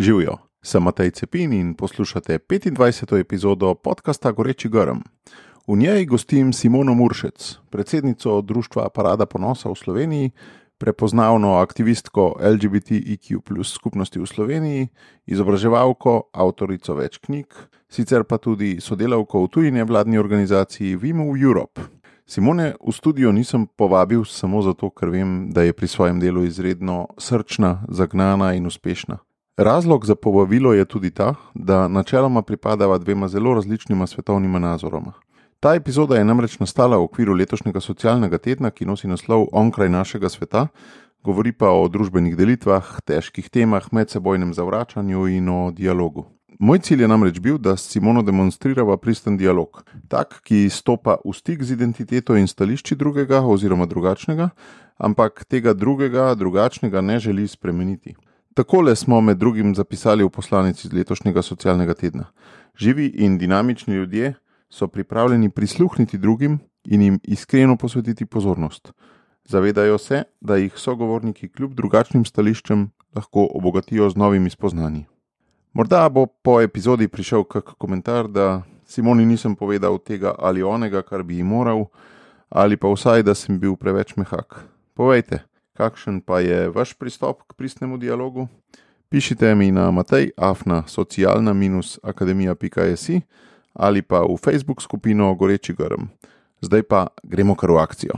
Živijo, sem Matej Cepin in poslušate 25. epizodo podcasta Goreči Grm. V njej gostim Simono Muršec, predsednico Društva Parada Ponosa v Sloveniji, prepoznavno aktivistko LGBTIQ skupnosti v Sloveniji, izobraževalko, avtorico več knjig, sicer pa tudi sodelavko v tujine vladni organizaciji Vimo Europe. Simone v studio nisem povabil samo zato, ker vem, da je pri svojem delu izredno srčna, zagnana in uspešna. Razlog za povabilo je tudi ta, da načeloma pripadava dvema zelo različnima svetovnima nazoroma. Ta epizoda je namreč nastala v okviru letošnjega socialnega tedna, ki nosi naslov Onkraj našega sveta, govori pa o družbenih delitvah, težkih temah, medsebojnem zavračanju in o dialogu. Moj cilj je namreč bil, da s Simono demonstrirava pristen dialog, tak, ki stopa v stik z identiteto in stališči drugega oziroma drugačnega, ampak tega drugega, drugačnega ne želi spremeniti. Takole smo med drugim zapisali v poslanici iz letošnjega socialnega tedna. Živi in dinamični ljudje so pripravljeni prisluhniti drugim in jim iskreno posvetiti pozornost. Zavedajo se, da jih sogovorniki kljub drugačnim stališčem lahko obogatijo z novimi spoznanji. Morda bo po epizodi prišel kak komentar, da Simoni nisem povedal tega ali onega, kar bi ji moral, ali pa vsaj, da sem bil preveč mehak. Povejte, kakšen pa je vaš pristop k pristnemu dialogu? Pišite mi na Matej Afna socialna-akademija.js ali pa v Facebook skupino Goreči Grm. Zdaj pa gremo kar v akcijo.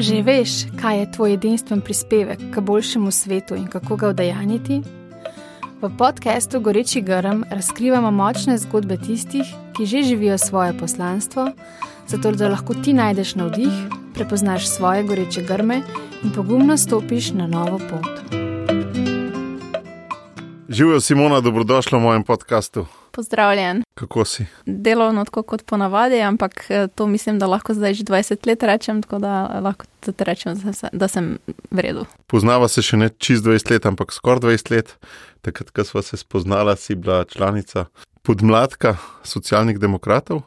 Že veš, kaj je tvoj edinstven prispevek k boljšemu svetu in kako ga udejaniti? V podkastu Goreči Grm razkrivamo močne zgodbe tistih, ki že živijo svoje poslanstvo, zato da lahko ti najdeš navdih, prepoznaš svoje goreče grme in pogumno stopiš na novo pot. Živijo Simona, dobrodošla v mojem podkastu. Pozdravljen. Kako si? Delovno tako kot ponavadi, ampak eh, to mislim, da lahko zdaj že 20 let rečem, tako da lahko tudi rečem, da sem v redu. Poznava se še ne čez 20 let, ampak skoraj 20 let. Takrat, ko smo se spoznala, si bila članica podmladka socialnih demokratov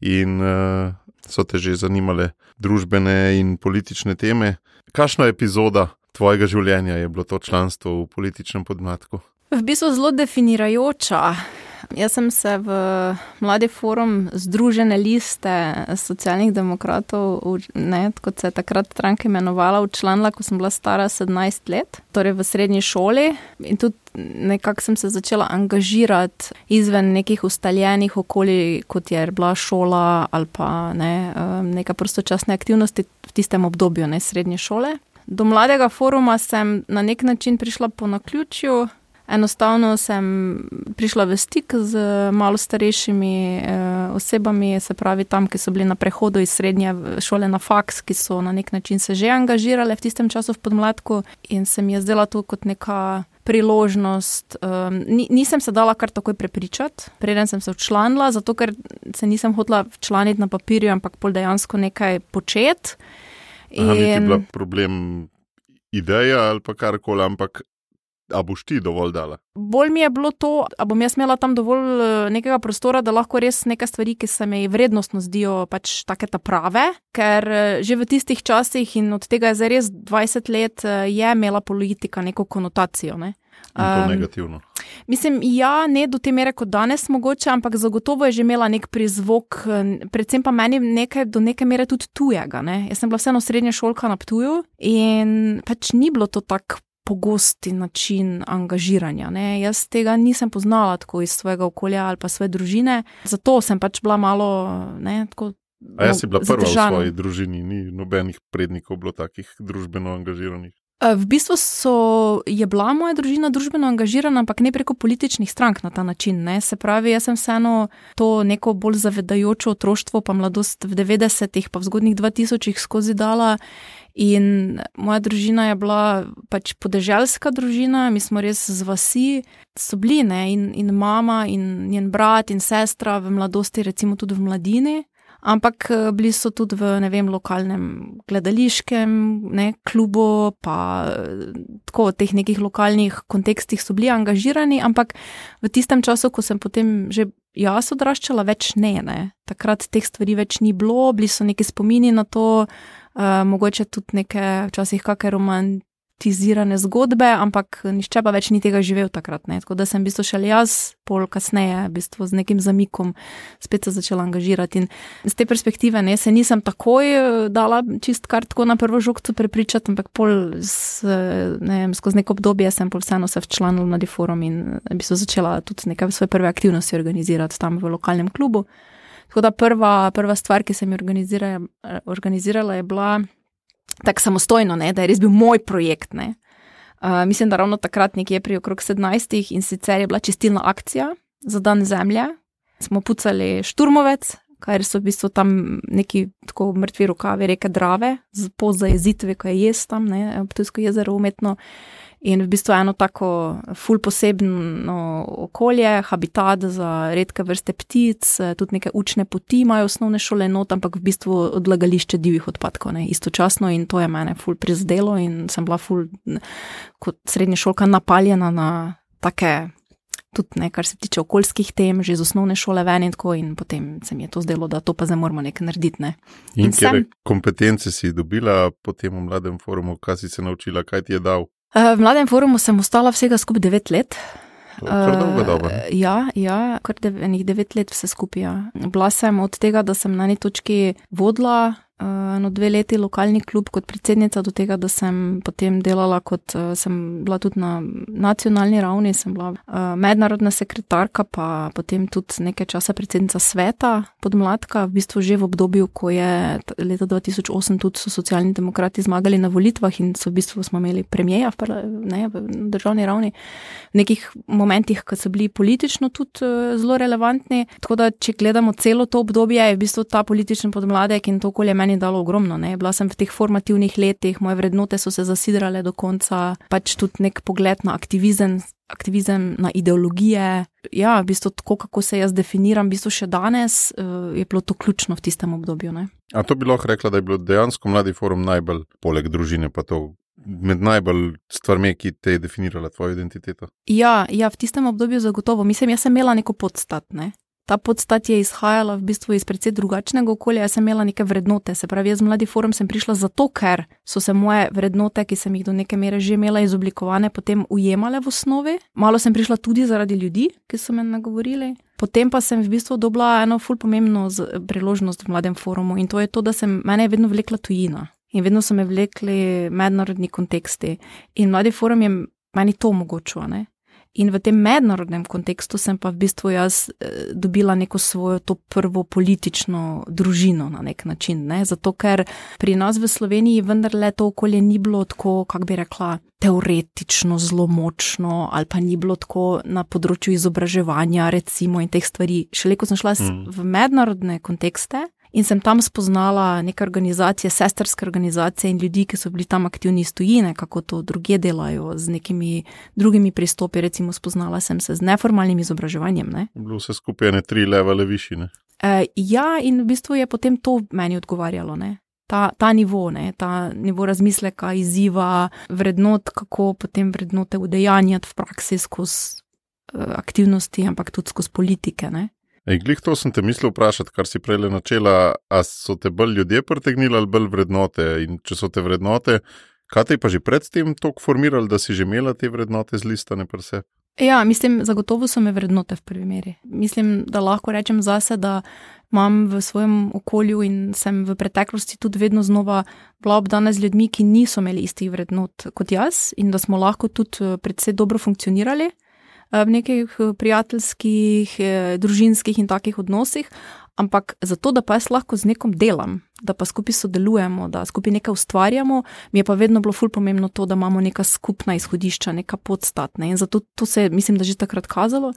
in uh, so te že zanimale družbene in politične teme. Kakšna epizoda tvojega življenja je bilo to članstvo v političnem podmladku? V bistvu zelo definirajoča. Jaz sem se v Mladi forum Združene liste socialnih demokratov, ne, kot se je takrat stranka imenovala, učlanila, ko sem bila stara 17 let, torej v srednji šoli. In tudi nekako sem se začela angažirati izven nekih ustaljenih okolij, kot je bila šola ali pa ne, neka prostočasne aktivnosti v tistem obdobju ne, srednje šole. Do mladega foruma sem na nek način prišla po naključju. Enostavno sem prišla v stik z malo starejšimi eh, osebami, se pravi tam, ki so bili na prehodu iz srednje šole na faks, ki so na nek način se že angažirale v tistem času v podmladku in se mi je zdela to kot neka priložnost. Um, nisem se dala kar takoj prepričati, preden sem se včlanila, zato ker se nisem hotela včlaniti na papirju, ampak pol dejansko nekaj početi. In... Ni bila problem ideja ali pa karkoli, ampak A boš ti dovolj dala? Bolj mi je bilo to, da bom jaz imela tam dovolj eh, nekega prostora, da lahko res nekaj stvari, ki se mi vrednostno zdijo pač take ta prave, ker eh, že v tistih časih in od tega je zdaj res 20 let, eh, je imela politika neko konotacijo. Ne? Um, negativno. Mislim, ja, ne do te mere kot danes, mogoče, ampak zagotovo je že imela nek prizvok, predvsem pa meni nekaj, do neke mere tudi tujega. Ne? Jaz sem bila vseeno srednja šolka na Ptuju in pač ni bilo to tako pogosti način angažiranja. Ne. Jaz tega nisem poznala tako iz svojega okolja ali pa svoje družine, zato sem pač bila malo. Ne, tako, A jaz si bila prva zadržana. v svoji družini, ni nobenih prednikov bilo takih družbeno angažiranih. E, v bistvu so, je bila moja družina družbeno angažirana, ampak ne preko političnih strank na ta način. Ne. Se pravi, jaz sem vseeno to neko bolj zavedajoče otroštvo, pa mladost v 90-ih, pa v zgodnjih 2000-ih skozi dala. In moja družina je bila pač podeželska družina, mi smo res z vasi, so bili ne, in, in mama, in njen brat, in sestra v mladosti, recimo tudi v mladini. Ampak eh, bili so tudi v vem, lokalnem gledališkem ne, klubu, pa eh, tako v teh nekih lokalnih kontekstih so bili angažirani, ampak v tistem času, ko sem potem že jaz odraščala, več ne, ne. Takrat teh stvari več ni bilo, bili so neki spomini na to, uh, mogoče tudi neke, včasih kakšne roman, romantizirane zgodbe, ampak nišče pa več ni tega živel takrat. Ne. Tako da sem v bistvu šele jaz, pol kasneje, v bistvu z nekim zamikom, spet se začela angažirati. In z te perspektive ne, se nisem takoj eh, dala čist kar tako na prvo žogco prepričati, ampak pol z, ne vem, skozi neko obdobje sem pol vseeno se včlanil na deforum in v bistvu začela tudi nekaj svoje prve aktivnosti organizirati tam v lokalnem klubu. Tako da prva, prva stvar, ki sem jo organizirala, je bila tako samostojno, ne, da je res bil moj projekt. Uh, mislim, da ravno takrat, nekje pri okrog 17. in sicer je bila čistilna akcija za dan zemlje. Smo pucali šturmovec, kar so v bistvu tam neki tako mrtvi rokavi reke Drave, po zajezitvi, ko je jaz tam, ne, Ptujsko jezero umetno. In v bistvu eno tako ful posebno okolje, habitat za redke vrste ptic, tudi neke učne poti imajo osnovne šole not, ampak v bistvu odlagališče divjih odpadkov, ne, istočasno in to je mene ful prizdelo in sem bila ful kot srednja šolka napaljena na take, tudi ne, kar se tiče okoljskih tem, že iz osnovne šole ven in tako in potem se mi je to zdelo, da to pa zdaj moramo nekaj narediti, ne. In, in kje kompetence si dobila po tem mladem forumu, kaj si se naučila, kaj ti je dal? Eh, v mladem forumu sem ostala vsega skupaj devet let. Uh, ja, ja, kar dev, devet let vse skupaj. Ja. Bila sem od tega, da sem na eni točki vodila uh, no, dve leti lokalni klub kot predsednica, do tega, da sem potem delala kot uh, sem bila tudi na nacionalni ravni, sem bila uh, mednarodna sekretarka, pa potem tudi nekaj časa predsednica sveta podmladka, v bistvu že v obdobju, ko je leta 2008 tudi so socialni demokrati zmagali na volitvah in so v bistvu smo imeli premijeja v, ne, v državni ravni, v nekih momentih, ko so bili politično tudi zelo relevantni. Tako da, če gledamo celo to obdobje, je v bistvu ta politični podmladek in to okolje meni meni dalo ogromno. Ne? Bila sem v teh formativnih letih, moje vrednote so se zasidrale do konca, pač tudi nek pogled na aktivizem. Aktivizem na ideologije. Ja, v bistvu tako, kako se jaz definiram, v bistvu še danes eh, je bilo to ključno v tistem obdobju. Ne? A to bi lahko rekla, da je bilo dejansko mladi forum najbolj, poleg družine, pa to med najbolj stvarmi, ki te je definirala tvojo identiteto? Ja, ja, v tistem obdobju zagotovo. Mislim, jaz sem imela neko podstat. Ne? Ta podstat je izhajala v bistvu iz precej drugačnega okolja. Jaz sem imela neke vrednote, se pravi, jaz z mladi forum sem prišla zato, ker so se moje vrednote, ki sem jih do neke mere že imela izoblikovane, potem ujemale v osnovi. Malo sem prišla tudi zaradi ljudi, ki so me nagovorili. Potem pa sem v bistvu dobila eno ful pomembno priložnost v mladem forumu in to je to, da sem mene vedno vlekla tujina. In vedno so me vlekli mednarodni konteksti. In mladi forum je meni to omogočilo. In v tem mednarodnem kontekstu sem pa v bistvu jaz eh, dobila neko svojo to prvo politično družino na nek način. Ne? Zato, ker pri nas v Sloveniji vendarle to okolje ni bilo tako, kako bi rekla, teoretično zelo močno, ali pa ni bilo tako na področju izobraževanja, recimo, in teh stvari. Šele ko sem šla mm. v mednarodne kontekste, In sem tam spoznala neke organizacije, sestrske organizacije in ljudi, ki so bili tam aktivni iz tujine, kako to druge delajo z nekimi drugimi pristopi. Recimo, spoznala sem se z neformalnim izobraževanjem. Ne. Bilo vse skupaj ne tri levele višine. E, ja, in v bistvu je potem to meni odgovarjalo. Ne. Ta, ta nivo, ne, ta nivo razmisleka, izziva, vrednot, kako potem vrednote udejanjati v praksi skozi uh, aktivnosti, ampak tudi skozi politike. Ne. Ej, glih to sem te mislil vprašati, kar si prej načela. A so te bolj ljudje pritegnili ali bolj vrednote? In če so te vrednote, kaj te pa že predtem tako formirali, da si že imela te vrednote z listane prse? Ja, mislim, zagotovo so me vrednote v prvi meri. Mislim, da lahko rečem zase, da imam v svojem okolju in sem v preteklosti tudi vedno znova bila obdana z ljudmi, ki niso imeli istih vrednot kot jaz in da smo lahko tudi eh, predvsej dobro funkcionirali. V nekih eh, prijateljskih, eh, družinskih in takih odnosih, ampak zato, da pa jaz lahko z nekom delam, da pa skupaj sodelujemo, da skupaj nekaj ustvarjamo, mi je pa vedno bilo fulj pomembno to, da imamo neka skupna izhodišča, neka podstatna in zato to se je, mislim, da že takrat kazalo.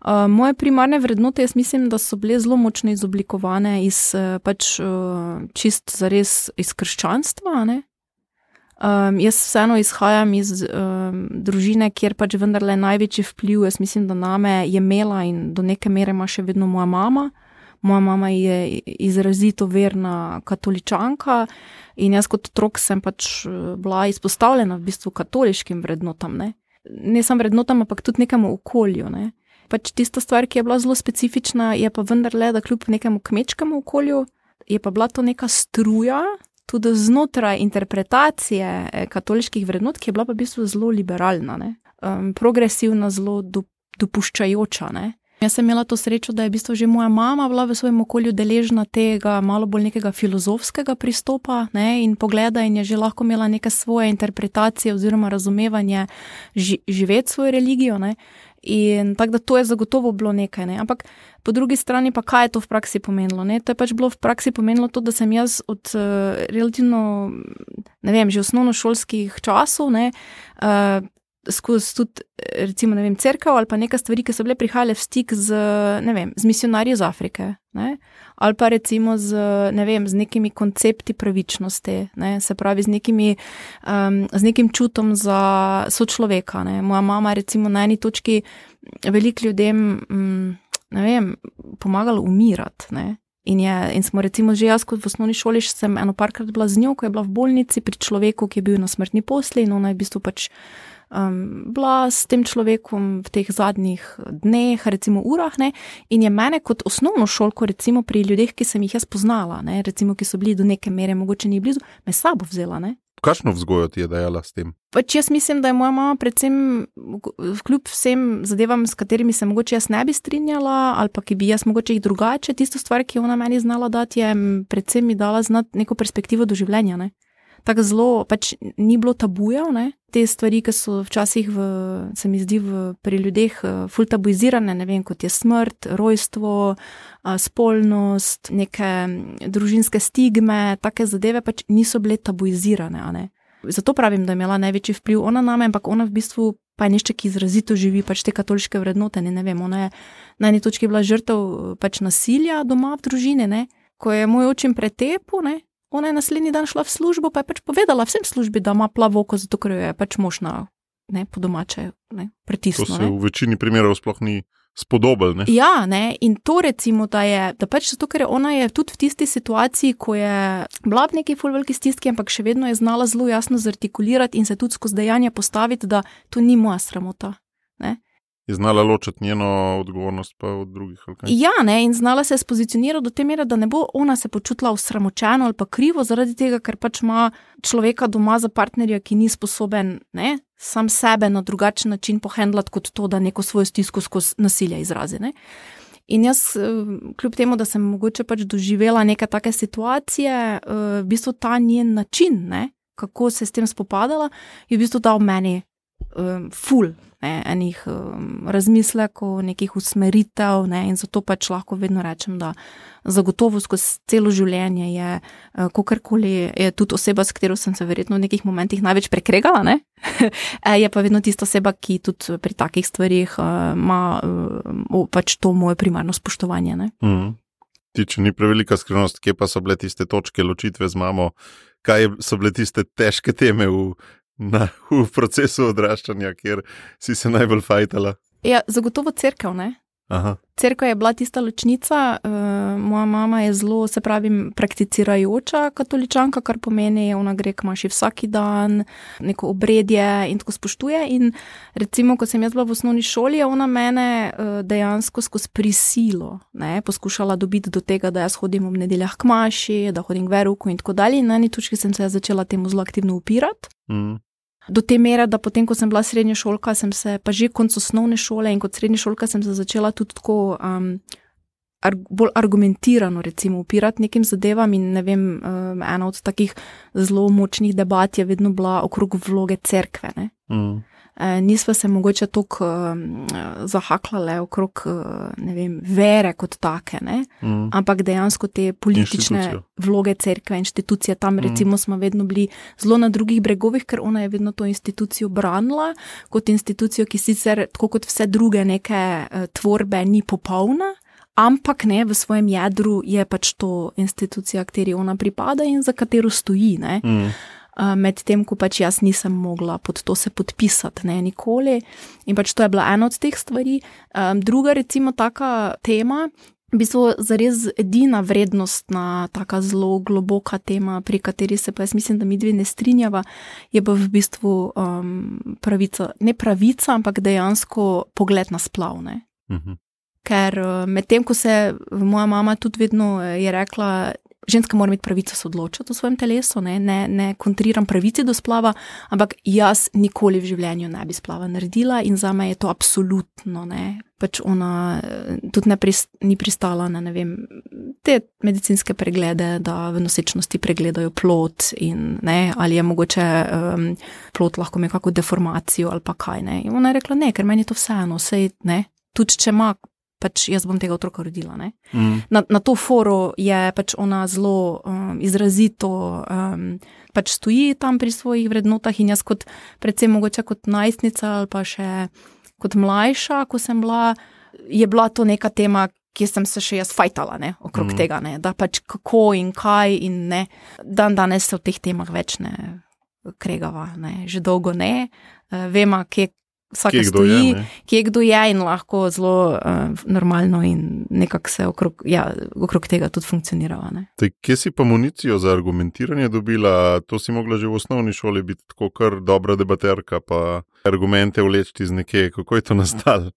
Uh, moje primarne vrednote, jaz mislim, da so bile zelo močno izoblikovane iz pač uh, čist zares iz krščanstva, ne? Um, jaz vseeno izhajam iz um, družine, kjer pač vendarle največji vpliv, jaz mislim, da name je imela in do neke mere ima še vedno moja mama. Moja mama je izrazito verna katoličanka in jaz kot otrok sem pač eh, bila izpostavljena v bistvu katoliškim vrednotam. Ne, ne samo vrednotam, ampak tudi nekemu okolju. Ne. Pač tista stvar, ki je bila zelo specifična, je pa vendarle, da kljub nekemu kmečkemu okolju, je pa bila to neka struja tudi znotraj interpretacije eh, katoliških vrednot, ki je bila pa v bistvu zelo liberalna, um, progresivna, zelo do, dopuščajoča. Ne? Jaz sem imela to srečo, da je v bistvu že moja mama bila v svojem okolju deležna tega malo bolj nekega filozofskega pristopa ne, in pogleda, in je že lahko imela neke svoje interpretacije oziroma razumevanje ži, živeti svojo religijo. Ne. In tako da to je zagotovo bilo nekaj. Ne. Ampak po drugi strani, pa kaj je to v praksi pomenilo? Ne? To je pač bilo v praksi pomenilo to, da sem jaz od uh, relativno, ne vem, že osnovnošolskih časov. Ne, uh, skozi tudi, recimo, ne vem, crkva ali pa neka stvari, ki so bile prihajale v stik z, ne vem, z misijonarji iz Afrike, ne? ali pa recimo z, ne vem, z nekimi koncepti pravičnosti, ne? se pravi z, nekimi, um, z nekim čutom za sočloveka. Ne? Moja mama, recimo, na eni točki velik ljudem, um, ne vem, pomagala umirati. Ne? In, je, in smo, recimo, že jaz, kot v osnovni šoli, sem eno parkrat bila z njo, ko je bila v bolnici pri človeku, ki je bil na smrtni posli in ona je v bistvu pač um, bila s tem človekom v teh zadnjih dneh, recimo urah, ne, in je mene kot osnovno šolko, recimo pri ljudeh, ki sem jih jaz poznala, ne, recimo, ki so bili do neke mere, mogoče ni blizu, me sabo vzela. Ne. Kakšno vzgojo ti je dajala s tem? Pač jaz mislim, da je moja mama, predvsem, kljub vsem zadevam, s katerimi se mogoče jaz ne bi strinjala, ali pa ki bi jaz mogoče jih drugače, tisto stvar, ki je ona meni znala dati, je predvsem mi dala znati neko perspektivo do življenja. Ne tako zelo, pač ni bilo tabujev, ne? te stvari, ki so včasih, v, se mi zdi, v, pri ljudeh uh, ful tabuizirane, ne vem, kot je smrt, rojstvo, uh, spolnost, neke družinske stigme, take zadeve pač niso bile tabuizirane. Zato pravim, da je imela največji vpliv ona na me, ampak ona v bistvu pa je nešče, ki izrazito živi pač te katoliške vrednote. Ne, ne vem, ona je na eni točki bila žrtev pač nasilja doma v družini, ne? ko je moj očim pretepu, ne? Ona je naslednji dan šla v službo, pa je pač povedala vsem službi, da ima plavoko, zato ker jo je pač možna, ne po domače, pritisniti. To se v večini primerov sploh ni spodobel. Ne? Ja, ne? in to recimo, da je, da pač zato, ker ona je tudi v tisti situaciji, ko je bila v neki fulveliki stiski, ampak še vedno je znala zelo jasno zartikulirati in se tudi skozi dejanja postaviti, da to ni moja sramota. Ne? Je znala ločiti njeno odgovornost pa od drugih. Ja, ne, in znala se je spozicionirati do te mere, da ne bo ona se počutila usramočena ali pa krivo zaradi tega, ker pač ima človeka doma za partnerja, ki ni sposoben ne, sam sebe na drugačen način pohendlati kot to, da neko svojo stisko skozi nasilje izrazi. Ne. In jaz, eh, kljub temu, da sem mogoče pač doživela neke take situacije, eh, v bistvu ta njen način, ne, kako se s tem spopadala, je v bistvu dal meni um, ful ne, enih um, razmislekov, nekih usmeritev, ne, in zato pač lahko vedno rečem, da zagotovo skozi celo življenje je, uh, kakorkoli je tudi oseba, s katero sem se verjetno v nekih momentih največ prekregala, ne, je pa vedno tista oseba, ki tudi pri takih stvarih uh, ima uh, pač to moje primarno spoštovanje. Mhm. Če ni prevelika skrivnost, kje pa so bile tiste točke ločitve z mamo, kaj so bile tiste težke teme v na, v procesu odraščanja, kjer si se najbolj fajtala? Ja, zagotovo crkva. Cerkev je bila tista ločnica, uh, moja mama je zelo, se pravi, prakticirajoča katoličanka, kar pomeni, da ona gre k maši vsak dan, neko obredje in tako spoštuje. In recimo, ko sem jaz bila v osnovni šoli, je ona mene uh, dejansko skozi prisilo ne, poskušala dobiti do tega, da jaz hodim ob nedeljah k maši, da hodim k veruku in tako dalje. In na eni točki sem se začela temu zelo aktivno upirati. Mm. Do te mere, da potem, ko sem bila srednja šolka, sem se pa že konc osnovne šole in kot srednja šolka sem se začela tudi tako um, ar bolj argumentirano, recimo, upirati nekim zadevam. Ne vem, um, ena od takih zelo močnih debat je vedno bila okrog vloge cerkve. Mm. Eh, nisva se mogoče tako uh, zahaklale okrog uh, vem, vere kot take, mm. ampak dejansko te politične vloge cerkve, institucije tam, mm. recimo, smo vedno bili zelo na drugih bregovih, ker ona je vedno to institucijo branila kot institucijo, ki sicer, tako kot vse druge neke uh, tvorbe, ni popolna. Ampak ne v svojem jedru je pač to institucija, kateri ona pripada in za katero stoji. Mm medtem ko pač jaz nisem mogla pod to se podpisati, ne nikoli. In pač to je bila ena od teh stvari. Druga, recimo, taka tema. V bistvu je res edina vrednostna, tako zelo globoka tema, pri kateri se pa jaz mislim, da mi dve ne strinjava, je pa v bistvu um, pravica, ne pravica, ampak dejansko pogled na splavne. Uh mhm. -huh. Ker medtem, ko se moja mama tudi vedno je rekla, ženska mora imeti pravico se odločiti o svojem telesu, ne, ne, ne kontriram pravici do splava, ampak jaz nikoli v življenju ne bi splava naredila in za me je to absolutno ne. Pač ona eh, tudi ne prist, ni pristala na vem, te medicinske preglede, da v nosečnosti pregledajo plot in ne, ali je mogoče um, plot lahko ima kakšno deformacijo ali pa kaj ne. In ona je rekla, ne, ker meni je to vseeno, sej ne, tudi če ima pač jaz bom tega otroka rodila. Mm. Na, na to foro je pač ona zelo um, izrazito um, pač stoji tam pri svojih vrednotah in jaz kot predvsem mogoče kot najstnica ali pa še kot mlajša, ko sem bila, je bila to neka tema. Ki sem se še jaz fajtala ne, okrog mm. tega, ne, da pač kako in kaj, in ne, dan danes se o teh temah več ne kregava, ne, že dolgo ne. Uh, vemo, kje, vsak stoji, je, kje kdo je in lahko zelo uh, normalno in nekako se okrog, ja, okrog tega tudi funkcionira. Kje si pa municijo za argumentiranje dobila? To si mogla že v osnovni šoli biti tako kar dobra debaterka, pa argumente vleči iz nekje. Kako je to nastalo?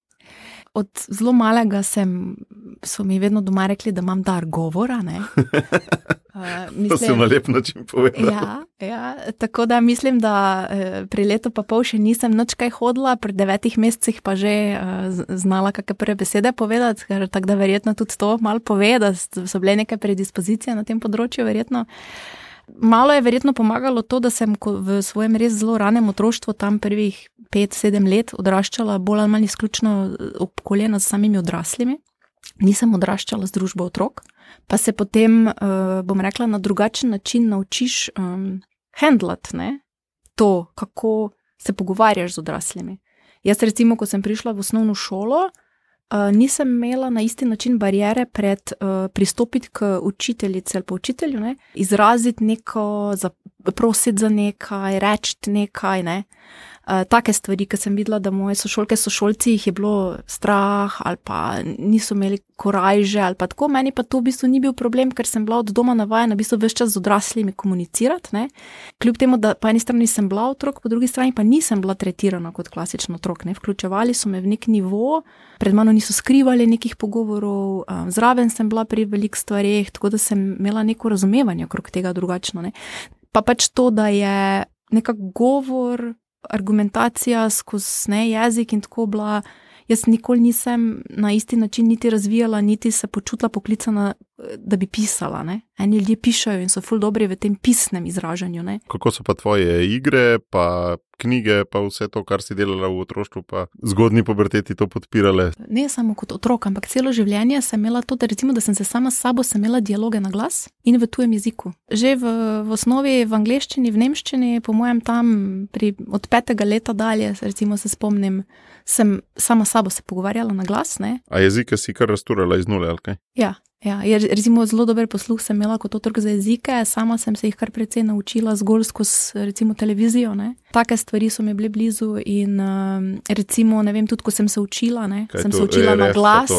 Od zelo malega sem, so mi vedno doma rekli, da imam dar govora. Uh, mislim, to se na lep način povedal. Ja, ja, tako da mislim, da uh, pri letu pa pol še nisem noč kaj hodila, pri devetih mesecih pa že uh, znala kakšne prve besede povedati, ker tako da verjetno tudi to malo pove, da so bile neke predispozicije na tem področju. Verjetno. Malo je verjetno pomagalo to, da sem v svojem res zelo ranem otroštvu, tam prvih pet, sedem let, odraščala bolj ali manj izključno obkoljena z samimi odraslimi. Nisem odraščala z družbo otrok pa se potem, uh, bom rekla, na drugačen način naučiš um, handlat ne? to, kako se pogovarjaš z odraslimi. Jaz, recimo, ko sem prišla v osnovno šolo, nisem imela na isti način barijere pred uh, pristopiti k učiteljici ali pa učitelju, ne? izraziti neko, prositi za nekaj, reči nekaj. Ne? uh, take stvari, ki sem videla, da moje sošolke, sošolci jih je bilo strah ali pa niso imeli korajže ali pa tako. Meni pa to v bistvu ni bil problem, ker sem bila od doma navajena v bistvu več čas z odraslimi komunicirati. Ne? Kljub temu, da po eni strani sem bila otrok, po drugi strani pa nisem bila tretirana kot klasičen otrok. Ne? Vključevali so me v nek nivo, pred mano niso skrivali nekih pogovorov, um, zraven sem bila pri velikih stvarih, tako da sem imela neko razumevanje okrog tega drugačno. Ne? Pa pač to, da je nekako govor argumentacija skozi ne jezik in tako bila. Jaz nikoli nisem na isti način niti razvijala, niti se počutila poklicana, da bi pisala. Ne? Eni ljudje pišajo in so ful dobri v tem pisnem izražanju. Ne? Kako so pa tvoje igre, pa knjige, pa vse to, kar si delala v otroštvu, pa zgodni puberteti to podpirale? Ne samo kot otrok, ampak celo življenje sem imela to, da, recimo, da sem se sama s sabo imela dialoge na glas in v tujem jeziku. Že v, v osnovi v angleščini, v nemščini, po mojem tam pri, od petega leta dalje, recimo se spomnim, sem sama s sabo se pogovarjala na glas. Ne? A jezike si kar rasturala iz nule, ali kaj? Ja. Ja, je, recimo, zelo dober posluh sem imela kot otrok za jezike, sama sem se jih kar precej naučila zgolj skozi recimo, televizijo. Ne. Take stvari so mi bile blizu in recimo, ne vem, tudi ko sem se učila, ne, sem se učila RF na glas.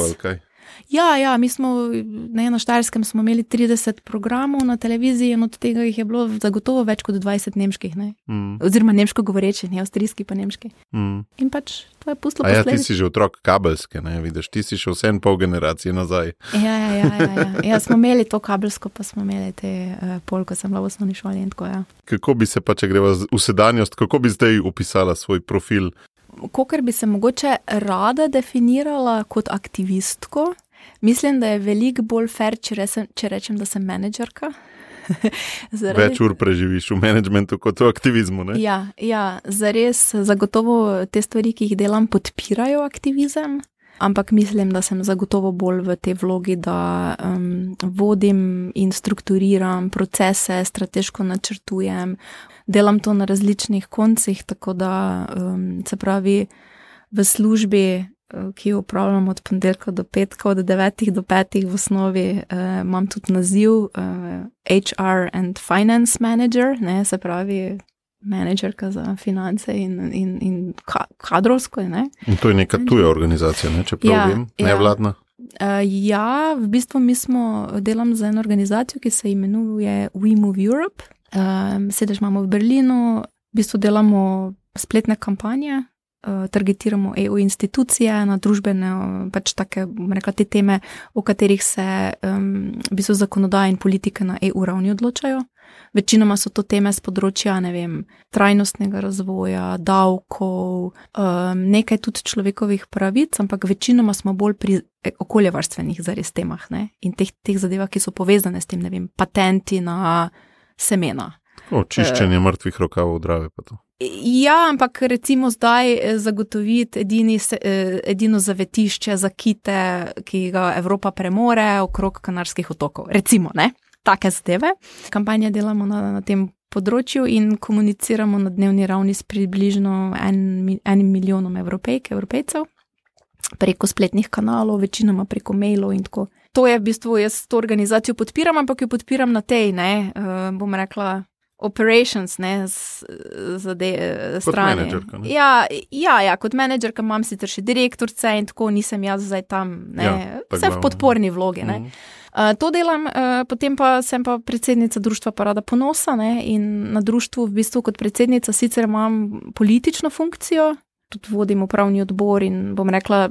Ja, ja, mi smo ne, na Štajerskem imeli 30 programov na televiziji in od tega jih je bilo zagotovo več kot 20 nemških. Ne? Mm. Oziroma nemško govoreči, ne avstrijski, pa nemški. Mm. In pač to je pustilo. Ja, ti si že otrok kabelske, ne vidiš, ti si še vse en pol generacije nazaj. Ja, ja, ja, ja, ja. ja, smo imeli to kabelsko, pa smo imeli te uh, pol, ko sem bila v osnovni šoli. Tako, ja. Kako bi se pa, če greva v sedanjost, kako bi zdaj opisala svoj profil? Kot bi se mogoče rada definirala kot aktivistko, Mislim, da je veliko bolj fair, če, resem, če rečem, da sem menedžerka. Zaradi... Več ur preživiš v menedžmentu kot v aktivizmu. Ne? Ja, ja, zares, zagotovo te stvari, ki jih delam, podpirajo aktivizem, ampak mislim, da sem zagotovo bolj v tej vlogi, da um, vodim in strukturiram procese, strateško načrtujem, delam to na različnih koncih, tako da um, se pravi v službi Eh, ki jo upravljam od ponedeljka do petka, od 9 do 5 v osnovi, uh, imam tudi naziv eh, HR and Finance Manager, ne, se pravi, menedžerka za finance in, in, in kadrovsko. Ne. In to je neka tuja organizacija, ne, če prav ja, vem, ja. nevladna. Uh, ja, v bistvu mi smo delali za eno organizacijo, ki se imenuje We Move Europe. Uh, sedež imamo v Berlinu, v bistvu delamo spletne kampanje uh, targetiramo EU institucije, na družbene, pač take, rekla, te teme, o katerih se um, v bistvu zakonodaja in politike na EU ravni odločajo. Večinoma so to teme z področja vem, trajnostnega razvoja, davkov, um, nekaj tudi človekovih pravic, ampak večinoma smo bolj pri okoljevarstvenih zares temah ne? in teh, teh zadevah, ki so povezane s tem, ne vem, patenti na semena. O, čiščenje uh, mrtvih rokavov, drave pa to. Ja, ampak recimo zdaj eh, zagotoviti edini, eh, edino zavetišče za kite, ki ga Evropa premore okrog Kanarskih otokov. Recimo, ne? Take zadeve. Kampanje delamo na, na tem področju in komuniciramo na dnevni ravni s približno en, enim milijonom evropejk, evropejcev, preko spletnih kanalov, večinoma preko mailov in tako. To je v bistvu, jaz to organizacijo podpiram, ampak jo podpiram na tej, ne, uh, bom rekla. Operations, ne, z, z de, strani. Ja, ja, ja, kot menedžerka imam sicer še direktorice in tako nisem jaz zdaj tam, ne, ja, vse v podporni vlogi. Mm Eh, to delam, uh, potem pa sem pa predsednica Društva Parada Ponosa ne, in na društvu v bistvu kot predsednica sicer imam politično funkcijo, tudi vodim upravni odbor in bom rekla,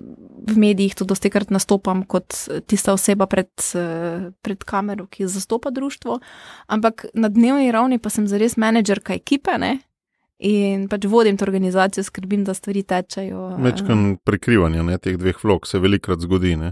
v medijih tudi dosti krat nastopam kot tista oseba pred, uh, pred kamero, ki zastopa društvo, ampak na dnevni ravni pa sem zares menedžerka ekipe. Ne, In pač vodim to organizacijo, skrbim, da stvari tečejo. Večkrat prekrivanja ne, teh dveh vlog se velikrat zgodi. Ne?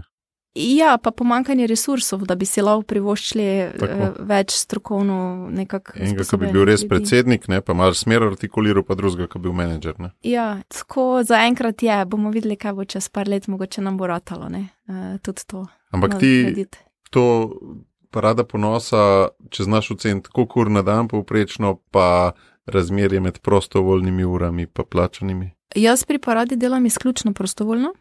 Ja, pa pomankanje resursov, da bi si lahko privoščili uh, več strokovno nekako. Enega, ki bi bil res ljudi. predsednik, ne, pa malo smer artikuliral, pa drugega, ki bi bil menedžer. Ne. Ja, tako zaenkrat je, bomo videli, kaj bo čez par let, mogoče nam bo ratalo, ne, uh, tudi to. Ampak no, ti narediti. to parada ponosa, če znaš oceniti, koliko ur na dan povprečno, pa razmerje med prostovoljnimi urami in plačanimi. Jaz pri paradi delam izključno prostovoljno.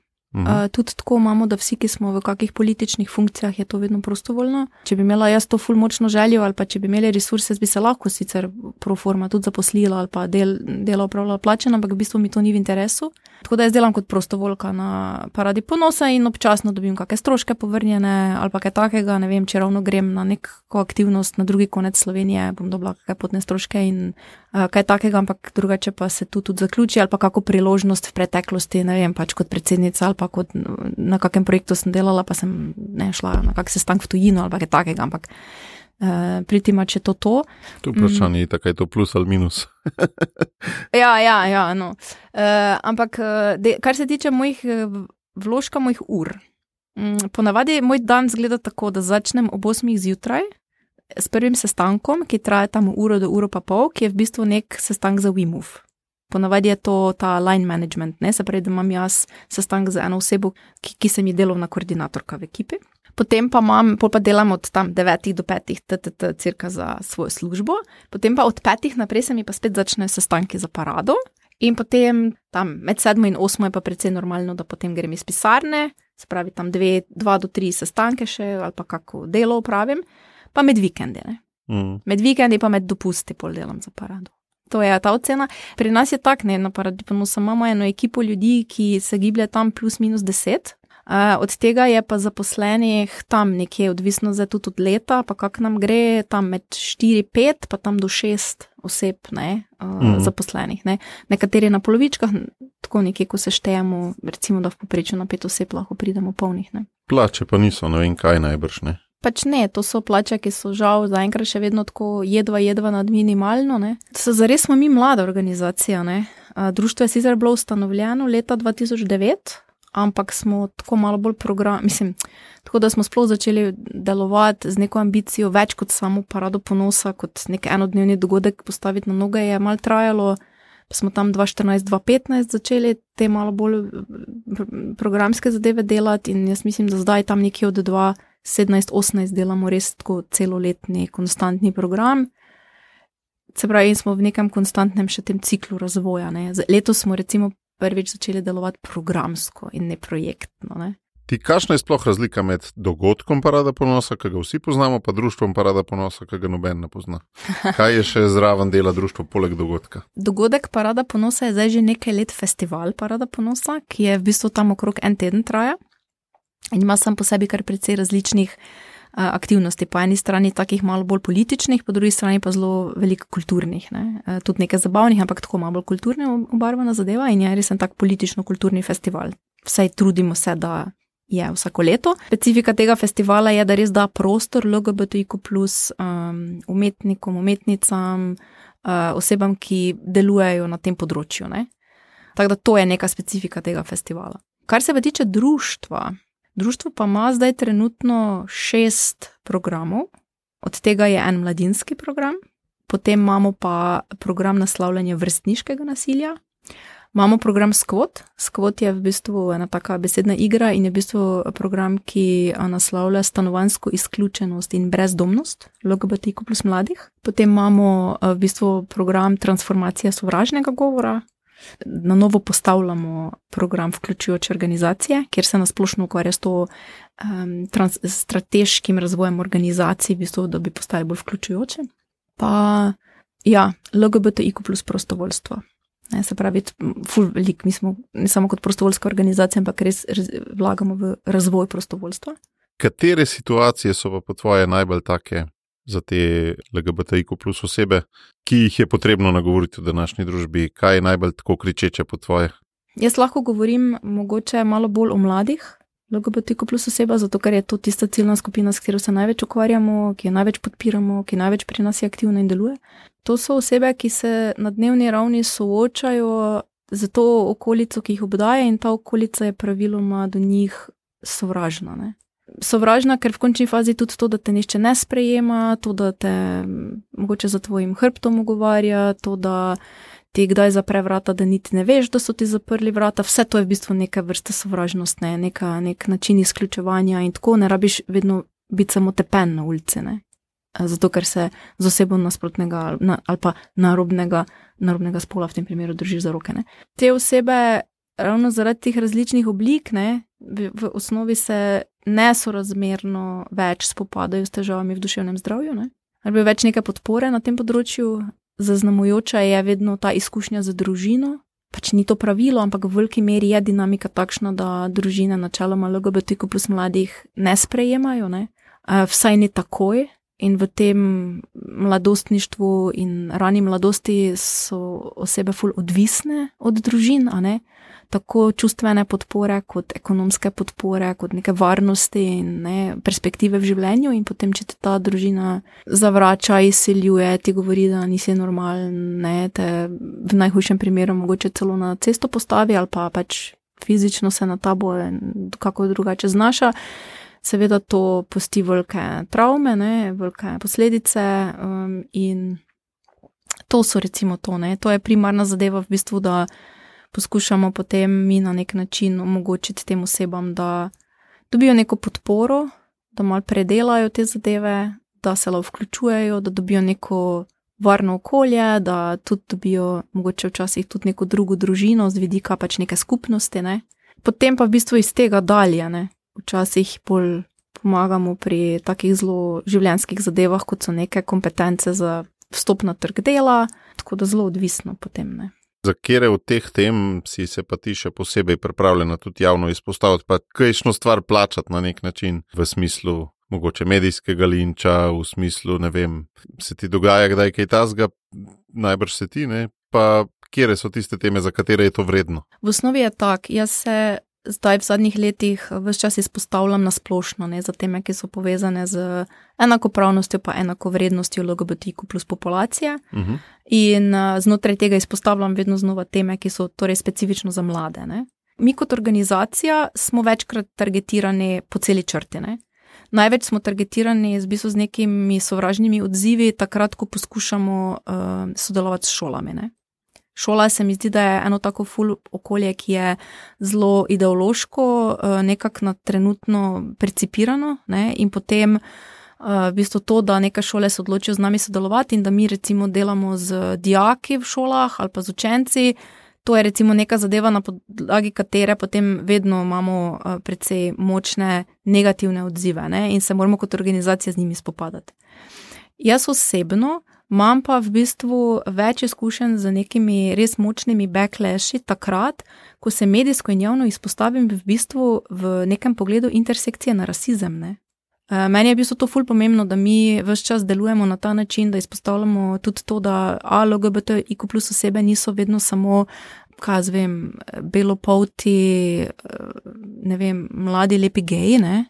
Uh, tudi tako imamo, da vsi, ki smo v kakih političnih funkcijah, je to vedno prostovoljno. Če bi imela jaz to fulmočno željo, ali pa če bi imeli resurse, bi se lahko sicer pro forma tudi zaposlila ali pa del, delo upravljala plačeno, ampak v bistvu mi to ni v interesu. Tako da jaz delam kot prostovoljka na paradi ponosa in občasno dobim kakšne stroške povrnjene ali pa kaj takega. Ne vem, če ravno grem na neko aktivnost na drugi konec Slovenije, bom dobila kakšne potne stroške in kaj takega, ampak drugače pa se tu tudi zaključi ali pa kako priložnost v preteklosti, ne vem, pač kot predsednica ali pa kot na kakem projektu sem delala, pa sem ne šla na kak sestank v tujino ali kaj takega, ampak. Uh, Priti ima, če to to. Tu vprašanje je, mm. tako je to plus ali minus. ja, ja, ja. No. Uh, ampak, de, kar se tiče mojih vložka, mojih ur. Um, ponavadi moj dan zgleda tako, da začnem ob 8 zjutraj s prvim sestankom, ki traja tam uro do uro pa pol, ki je v bistvu nek sestank za WeMove. Ponavadi je to ta line management, ne? se pravi, da imam jaz sestanek z eno osebo, ki, ki sem ji delovna koordinatorka v ekipi potem pa imam, pol pa delam od tam 9 do 5, ttt, cirka za svojo službo, potem pa od 5 naprej se mi pa spet začnejo sestanki za parado. In potem tam med 7 in 8 je pa precej normalno, da potem grem iz pisarne, se pravi tam 2 do 3 sestanke še ali pa kako delo upravim, pa med vikendi. Mm. Med vikendi pa med dopusti pol delam za parado. To je ta ocena. Pri nas je tak, ne na paradi, pa imamo eno ekipo ljudi, ki se giblje tam plus minus 10, od tega je pa zaposlenih tam nekje, odvisno za tudi od leta, pa kak nam gre, tam med 4-5, pa tam do 6 oseb ne, uh, mm. zaposlenih. Ne. Nekateri na polovičkah, tako nekje, ko se štejemo, recimo, da v poprečju na 5 oseb lahko pridemo polnih. Ne. Plače pa niso, ne vem kaj najbrž ne. Pač ne, to so plače, ki so žal zaenkrat še vedno tako jedva, jedva nad minimalno. Zares smo mi mlada organizacija. Ne? Društvo je sicer bilo ustanovljeno leta 2009, ampak smo tako malo bolj program, mislim, tako da smo sploh začeli delovati z neko ambicijo, več kot samo parado ponosa, kot nek enodnevni dogodek postaviti na noge, je malo trajalo. Pa smo tam 2014-2015 začeli te malo bolj programske zadeve delati, in jaz mislim, da zdaj tam nekje od 2017-2018 delamo res tako celoletni, konstantni program. Se pravi, smo v nekem konstantnem še tem ciklu razvoja. Ne. Letos smo recimo prvič začeli delovati programsko in ne projektno. Ne? Ti, kakšna je sploh razlika med dogodkom Parada ponosa, ki ga vsi poznamo, pa društvom Parada ponosa, ki ga noben ne pozna? Kaj je še zraven dela društva, poleg dogodka? Dogodek Parada ponosa je zdaj že nekaj let festival Parada ponosa, ki je v bistvu tam okrog en teden traja in ima sam po sebi kar precej različnih aktivnosti. Po eni strani takih malo bolj političnih, po drugi strani pa zelo veliko kulturnih. Ne? Tudi nekaj zabavnih, ampak tako malo bolj kulturne obarvana zadeva in je res en tak politično-kulturni festival. Vsaj trudimo se, da je vsako leto. Specifika tega festivala je, da res da prostor LGBTIQ, um, umetnikom, umetnicam, uh, osebam, ki delujejo na tem področju. Tako da to je neka specifika tega festivala. Kar se pa tiče društva, društvo pa ima zdaj trenutno šest programov, od tega je en mladinski program, potem imamo pa program naslavljanja vrstniškega nasilja. Imamo program Skvot. Skvot je v bistvu ena taka besedna igra in je v bistvu program, ki naslavlja stanovansko izključenost in brezdomnost LGBTQ plus mladih. Potem imamo v bistvu program transformacija sovražnega govora. Na novo postavljamo program vključujoče organizacije, kjer se nasplošno ukvarja s to um, trans, strateškim razvojem organizacij, v bistvu, da bi postali bolj vključujoče. Pa ja, LGBTQ plus prostovoljstvo. Ne, se pravi, ful velik, mi smo ne samo kot prostovoljska organizacija, ampak res vlagamo v razvoj prostovoljstva. Katere situacije so pa po tvoje najbolj take za te LGBTIQ plus osebe, ki jih je potrebno nagovoriti v današnji družbi? Kaj je najbolj tako kričeče po tvoje? Jaz lahko govorim mogoče malo bolj o mladih, LGBTQ plus oseba, zato ker je to tista ciljna skupina, s katero se največ ukvarjamo, ki jo največ podpiramo, ki največ pri nas je aktivna in deluje. To so osebe, ki se na dnevni ravni soočajo z to okolico, ki jih obdaja, in ta okolica je praviloma do njih sovražna. Ne? Sovražna, ker v končni fazi tudi to, da te nišče ne sprejema, to, da te mogoče za tvojim hrbtom ogovarja, to, da ti kdaj zapre vrata, da niti ne veš, da so ti zaprli vrata. Vse to je v bistvu neka vrsta sovražnosti, ne? neka, nek način izključevanja in tako ne rabiš vedno biti samo tepen na ulici. Ne? Zato, ker se z osebo nasprotnega na, ali pa narobnega, narobnega spola v tem primeru držiš za roke. Ne? Te osebe, ravno zaradi teh različnih oblik, ne, v, v osnovi se nesorazmerno več spopadajo s težavami v duševnem zdravju. Ne? Ali več neke podpore na tem področju, zaznamujoča je vedno ta izkušnja z družino. Pač ni to pravilo, ampak v veliki meri je dinamika takšna, da družine, načeloma LGBTQ plus mladih, ne sprejemajo, ne? vsaj ne takoj. In v tem mladostništvu in rani mladosti so osebe ful odvisne od družin, a ne? Tako čustvene podpore, kot ekonomske podpore, kot neke varnosti in ne, perspektive v življenju. In potem, če te ta družina zavrača, izsiljuje, ti govori, da nisi normalen, te v najhujšem primeru mogoče celo na cesto postavi ali pa pač fizično se na tabo kako drugače znaša. Seveda to posti velike travme, ne, velike posledice um, in to so recimo to, ne, to je primarna zadeva v bistvu, da poskušamo potem mi na nek način omogočiti tem osebam, da dobijo neko podporo, da malo predelajo te zadeve, da se lahko vključujejo, da dobijo neko varno okolje, da tudi dobijo mogoče včasih tudi neko drugo družino z vidika pač neke skupnosti. Ne? Potem pa v bistvu iz tega dalje, ne? včasih bolj pomagamo pri takih zelo življenjskih zadevah, kot so neke kompetence za vstop na trg dela, tako da zelo odvisno potem. Ne? Za kere od teh tem si se pa ti še posebej pripravljena tudi javno izpostaviti, pa kajšno stvar plačati na nek način, v smislu mogoče medijskega linča, v smislu, ne vem, se ti dogaja kdaj kaj tasga, najbrž se ti, ne, pa kere so tiste teme, za katere je to vredno. V osnovi je tak, jaz se zdaj v zadnjih letih vse čas izpostavljam na splošno, ne, za teme, ki so povezane z enakopravnostjo, pa enako vrednostjo LGBTQ plus populacije. Uh mhm. -huh. In uh, znotraj tega izpostavljam vedno znova teme, ki so torej specifično za mlade. Ne. Mi kot organizacija smo večkrat targetirani po celi črti. Ne. Največ smo targetirani z, z nekimi sovražnimi odzivi, takrat, ko poskušamo uh, sodelovati s šolami. Ne. Šola se mi zdi, da je eno tako ful okolje, ki je zelo ideološko, eh, nekako na trenutno precipirano ne? in potem eh, v bistvu to, da neke šole se odločijo z nami sodelovati in da mi recimo delamo z dijaki v šolah ali pa z učenci. To je recimo neka zadeva, na podlagi katere potem vedno imamo eh, precej močne negativne odzive ne? in se moramo kot organizacija z njimi spopadati. Jaz osebno Imam pa v bistvu več izkušenj z nekimi res močnimi backlashi takrat, ko se medijsko in javno izpostavim v bistvu v nekem pogledu intersekcije na rasizem. Ne? Uh, meni je bilo to ful pomembno, da mi vse čas delujemo na ta način, da izpostavljamo tudi to, da LGBTIQ plus osebe niso vedno samo, kaj zvem, belopolti, ne vem, mladi, lepi geji, ne.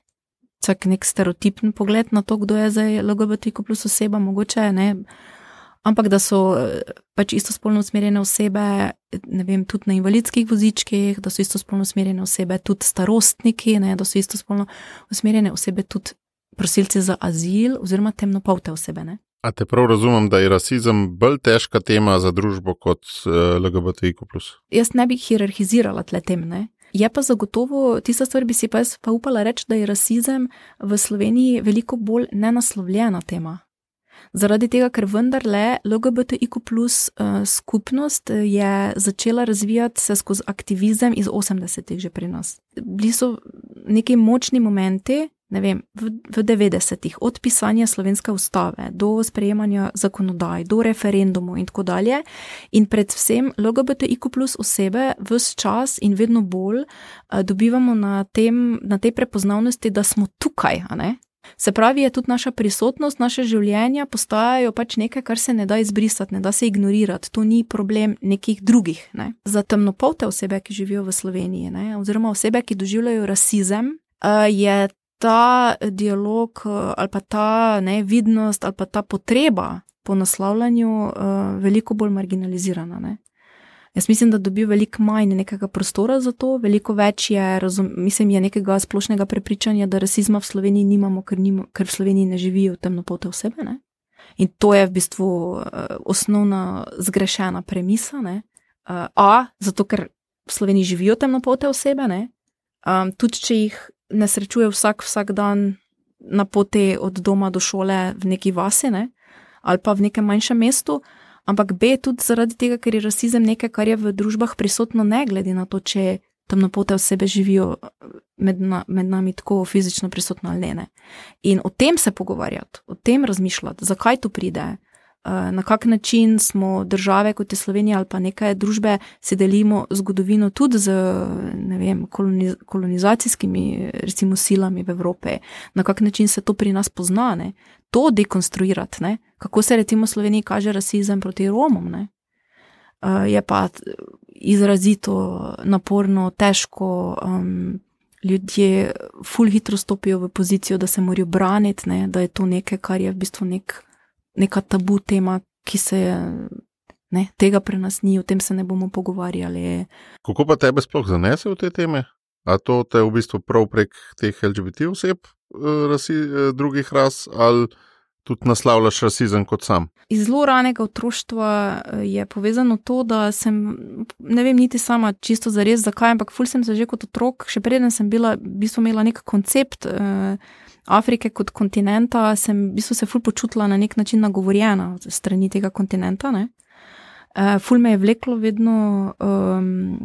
Čak nek stereotipen pogled na to, kdo je zdaj LGBTIQ plus oseba, mogoče ne. Ampak da so pač istospolno usmerjene osebe, ne vem, tudi na invalidskih vozičkih, da so istospolno usmerjene osebe tudi starostniki, ne, da so istospolno usmerjene osebe tudi prosilci za azil oziroma temnopolte osebe. Ne? A te prav razumem, da je rasizem bolj težka tema za družbo kot eh, LGBTIQ? Jaz ne bi hierarhizirala tle tem. Ne? Je pa zagotovo tista stvar, bi si pa jaz pa upala reči, da je rasizem v Sloveniji veliko bolj nenaslovljena tema. Zaradi tega, ker vendarle LGBTIQ plus uh, skupnost eh, je začela razvijati se skozi aktivizem iz 80-ih že pri nas. Bili so neki močni momenti, ne vem, v, v 90-ih, od pisanja slovenske ustave do sprejemanja zakonodaj, do referendumov in tako dalje. In predvsem LGBTIQ plus osebe vse čas in vedno bolj uh, dobivamo na, tem, na tej prepoznavnosti, da smo tukaj, Se pravi, je tudi naša prisotnost, naše življenja postajajo pač nekaj, kar se ne da izbrisati, ne da se ignorirati. To ni problem nekih drugih. Ne. Za temnopolte osebe, ki živijo v Sloveniji, ne, oziroma osebe, ki doživljajo rasizem, je ta dialog ali pa ta nevidnost ali pa ta potreba po naslavljanju veliko bolj marginalizirana. Ne. Jaz mislim, da dobi veliko manj nekega prostora za to, veliko več je, razum, mislim, je nekega splošnega prepričanja, da rasizma v Sloveniji nimamo, ker, nima, ker v Sloveniji ne živijo temnopote osebe. Ne? In to je v bistvu uh, osnovna zgrešena premisa. Uh, a, zato ker v Sloveniji živijo temnopote osebe, um, tudi če jih ne srečuje vsak, vsak dan na poti od doma do šole v neki vasi ne? ali pa v nekem manjšem mestu ampak B tudi zaradi tega, ker je rasizem nekaj, kar je v družbah prisotno, ne glede na to, če temnopote osebe živijo med, na, med nami tako fizično prisotno ali ne. In o tem se pogovarjati, o tem razmišljati, zakaj to pride. Eh, na kak način smo države kot je Slovenija ali pa neke družbe si delimo zgodovino tudi z vem, koloniz kolonizacijskimi recimo, silami v Evropi, na kak način se to pri nas poznane, to dekonstruirati, ne? kako se recimo v Sloveniji kaže rasizem proti Romom. Ne? Uh, je pa izrazito naporno, težko. Um, ljudje fulh hitro stopijo v pozicijo, da se morajo braniti, ne? da je to nekaj, kar je v bistvu nek, neka tabu tema, ki se. Ne, tega pri nas ni, o tem se ne bomo pogovarjali. Kako pa tebe sploh zanese v te teme? A to te v bistvu prav prek teh LGBT oseb, eh, rasi, eh, drugih ras, ali tudi naslavljaš rasizem kot sam? Iz zelo ranega otroštva eh, je povezano to, da sem, ne vem niti sama čisto za res, zakaj, ampak ful sem se že kot otrok, še preden sem bila, v bistvu imela nek koncept uh, Afrike kot kontinenta, sem v bistvu se ful počutila na nek način nagovorjena strani tega kontinenta. Ne? Uh, ful me je vleklo vedno, um,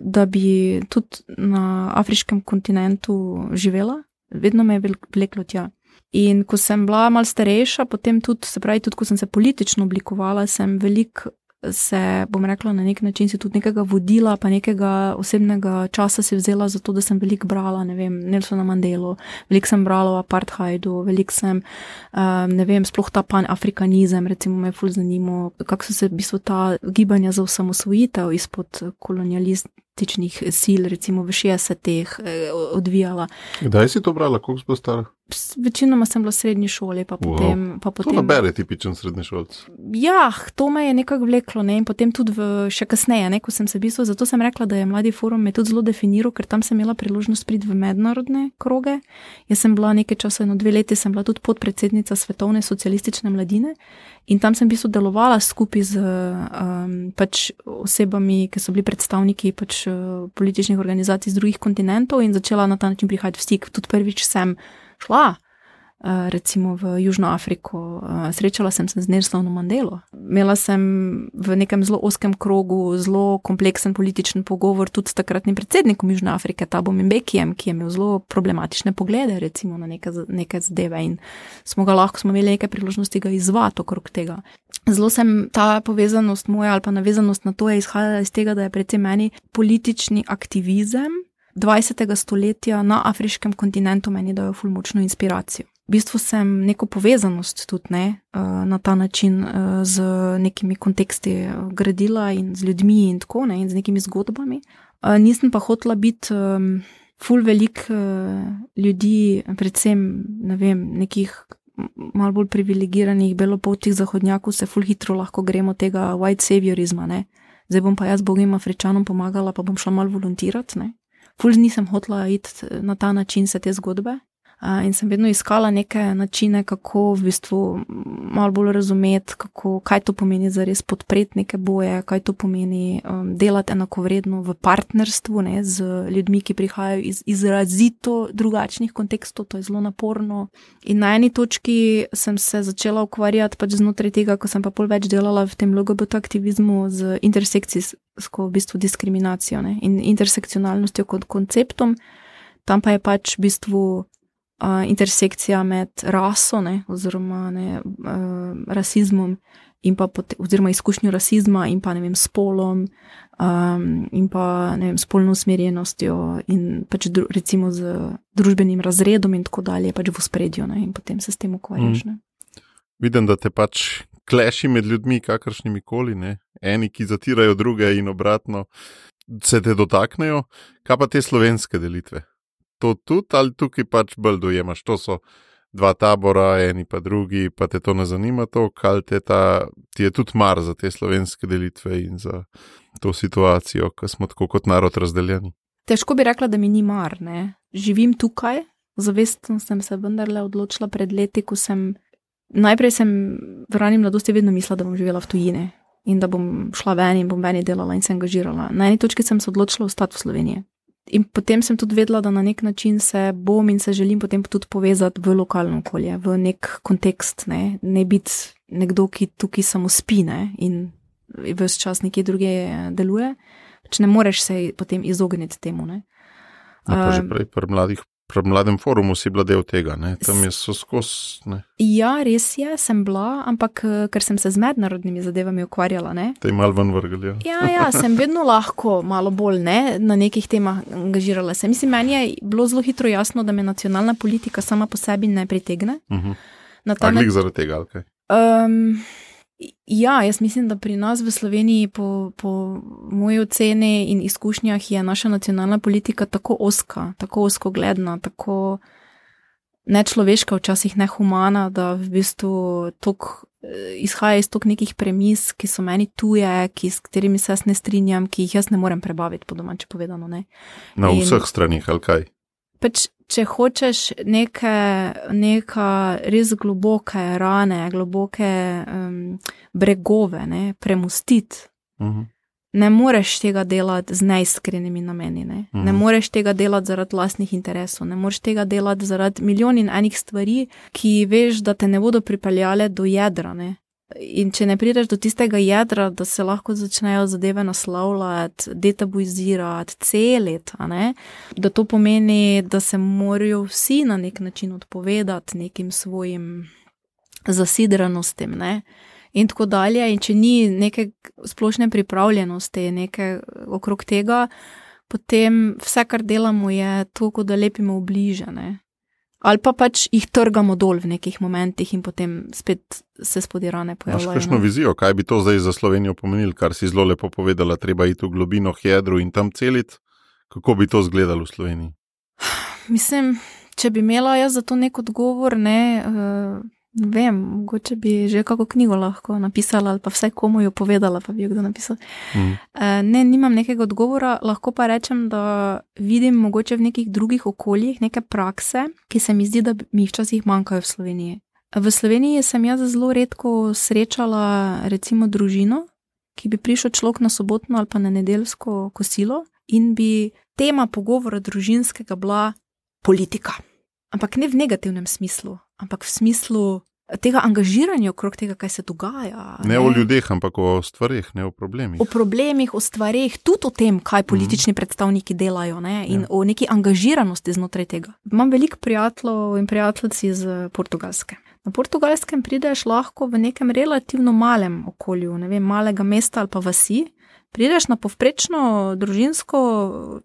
da bi tudi na afriškem kontinentu živela, vedno me je vleklo tja. In ko sem bila mal starejša, potem tudi, se pravi, tudi ko sem se politično oblikovala, sem veliko se, bom rekla, na nek način si tudi nekega vodila, pa nekega osebnega časa si vzela za to, da sem veliko brala, ne vem, Nelsona Mandelo, veliko sem brala o apartheidu, veliko sem, um, ne vem, sploh ta pan-afrikanizem, recimo me je ful zanimivo, kako so se v bistvu ta gibanja za osamosvojitev izpod kolonializma političnih sil, recimo v 60-ih, eh, odvijala. Kdaj si to brala, koliko si bila stara? Večinoma sem bila v srednji šoli, pa potem. Wow. Pa potem... To nabere tipičen srednji šolc. Ja, to me je nekako vleklo, ne? in potem tudi v, še kasneje, ne? ko sem se bistvo, zato sem rekla, da je mladi forum me tudi zelo definiral, ker tam sem imela priložnost priti v mednarodne kroge. Jaz sem bila nekaj časa, eno dve leti, sem bila tudi podpredsednica Svetovne socialistične mladine in tam sem bistvo delovala skupaj z um, pač osebami, ki so bili predstavniki pač Eh, političnih organizacij z drugih kontinentov in začela na ta način prihajati v stik. Tudi prvič sem šla. Eh, recimo v Južno Afriko, eh, srečala sem se z Nelsonom Mandelo. Imela sem v nekem zelo oskem krogu zelo kompleksen političen pogovor tudi s takratnim predsednikom Južne Afrike, Tabom Mbekijem, ki je imel zelo problematične poglede recimo, na neke, neke zadeve in smo ga lahko, smo imeli nekaj priložnosti ga izvati okrog tega. Zelo sem ta povezanost moja ali pa navezanost na to je izhajala iz tega, da je predvsem meni politični aktivizem 20. stoletja na afriškem kontinentu meni dajo fulmočno inspiracijo. V bistvu sem neko povezanost tudi ne, eh, na ta način z nekimi konteksti gradila in z ljudmi in tako ne, in z nekimi zgodbami. Nisem pa hotela biti ful velik ljudi, predvsem ne vem, nekih malo bolj privilegiranih belopoltih zahodnjakov, se ful hitro lahko gremo tega white saviorizma. Ne? Zdaj bom pa jaz bogim afričanom pomagala, pa bom šla malo volontirati. Ful nisem hotla iti na ta način se te zgodbe. In sem vedno iskala neke načine, kako v bistvu malo bolj razumeti, kako, kaj to pomeni za res podpreti neke boje, kaj to pomeni um, delati enakovredno v partnerstvu ne, z ljudmi, ki prihajajo iz izrazito drugačnih kontekstov, to je zelo naporno. In na eni točki sem se začela ukvarjati pač znotraj tega, ko sem pa pol več delala v tem LGBT aktivizmu z intersekcijsko v bistvu diskriminacijo ne, in intersekcionalnostjo kot konceptom. Tam pa je pač v bistvu uh, intersekcija med raso, ne, oziroma ne, uh, rasizmom, pa pote, oziroma izkušnjo rasizma in pa ne vem, spolom, um, in pa ne vem, spolno usmerjenostjo in pač dru, recimo z družbenim razredom in tako dalje, pač v spredju in potem se s tem ukvarjaš. Mm. Vidim, da te pač kleši med ljudmi, kakršnimi koli, ne? eni, ki zatirajo druge in obratno, se te dotaknejo, kaj pa te slovenske delitve? To tudi, ali tukaj pač bolj dojemaš, to so dva tabora, eni pa drugi, pa te to ne zanima, to, kaj te ta, ti je tudi mar za te slovenske delitve in za to situacijo, ki smo tako kot narod razdeljeni. Težko bi rekla, da mi ni mar, ne? živim tukaj, zavestno sem se vendarle odločila pred leti, ko sem. Najprej sem v rani mladosti vedno mislila, da bom živela v tujini in da bom šla ven in bom ven delala in se angažirala. Na eni točki sem se odločila ostati v Sloveniji. In potem sem tudi vedela, da na nek način se bom in se želim potem tudi povezati v lokalno okolje, v nek kontekst, ne, ne biti nekdo, ki tukaj samo spine in vse čas nekje druge deluje. Pač ne moreš se potem izogniti temu. Ne. No, že prej pri mladih Pri mladem forumu si bila del tega, ne? tam je so skozi. Ja, res je, sem bila, ampak eh, ker sem se z mednarodnimi zadevami ukvarjala. Ne? Te je malo ven vrgli. Ja. ja, ja, sem vedno lahko malo bolj ne, na nekih temah angažirala se. Mislim, meni je bilo zelo hitro jasno, da me nacionalna politika sama po sebi ne pritegne. Uh -huh. Ali zaradi tega, ali kaj? Um, Ja, jaz mislim, da pri nas v Sloveniji, po, po moji oceni in izkušnjah, je naša nacionalna politika tako oska, tako osko gledna, tako nečloveška, včasih nehumana, da v bistvu tok, eh, izhaja iz tog nekih premis, ki so meni tuje, ki, s katerimi se jaz ne strinjam, ki jih jaz ne morem prebaviti, po domače povedano. Ne. Na in, vseh stranih, ali kaj? Pač, če hočeš neke, neka res globoke rane, globoke um, bregove ne, premustiti, uh mhm. -huh. ne moreš tega delati z neiskrenimi nameni. Ne, uh -huh. ne mhm. moreš tega delati zaradi vlastnih interesov, ne moreš tega delati zaradi milijon in enih stvari, ki veš, da te ne bodo pripeljale do jedra. Ne. In če ne prideš do tistega jedra, da se lahko začnejo zadeve naslavljati, detabuizirati, celiti, da to pomeni, da se morajo vsi na nek način odpovedati nekim svojim zasidranostim. Ne? In tako dalje. In če ni neke splošne pripravljenosti, nekaj okrog tega, potem vse, kar delamo, je to, da lepimo bližane ali pa pač jih trgamo dol v nekih momentih in potem spet se spodirane pojavljajo. Imaš kakšno vizijo, kaj bi to zdaj za Slovenijo pomenilo, kar si zelo lepo povedala, treba iti v globino hedru in tam celiti? Kako bi to izgledalo v Sloveniji? Mislim, če bi imela jaz za to nek odgovor, ne, uh, Ne vem, mogoče bi že kako knjigo lahko napisala ali pa vsaj komu jo povedala, pa bi jo kdo napisal. Mm. Ne, nimam nekega odgovora, lahko pa rečem, da vidim mogoče v nekih drugih okoljih neke prakse, ki se mi zdi, da mi včasih manjkajo v Sloveniji. V Sloveniji sem jaz zelo redko srečala recimo družino, ki bi prišel človek na sobotno ali pa na nedeljsko kosilo in bi tema pogovora družinskega bila politika. Ampak ne v negativnem smislu, ampak v smislu tega angažiranja okrog tega, kaj se dogaja. Ne, ne o ljudeh, ampak o stvarih, ne o problemih. O problemih, o stvarih, tudi o tem, kaj mhm. politični mm. predstavniki delajo ne, in ja. o neki angažiranosti znotraj tega. Imam veliko prijateljev in prijateljic iz Portugalske. Na portugalskem prideš lahko v nekem relativno malem okolju, ne vem, malega mesta ali pa vasi, Prideš na povprečno družinsko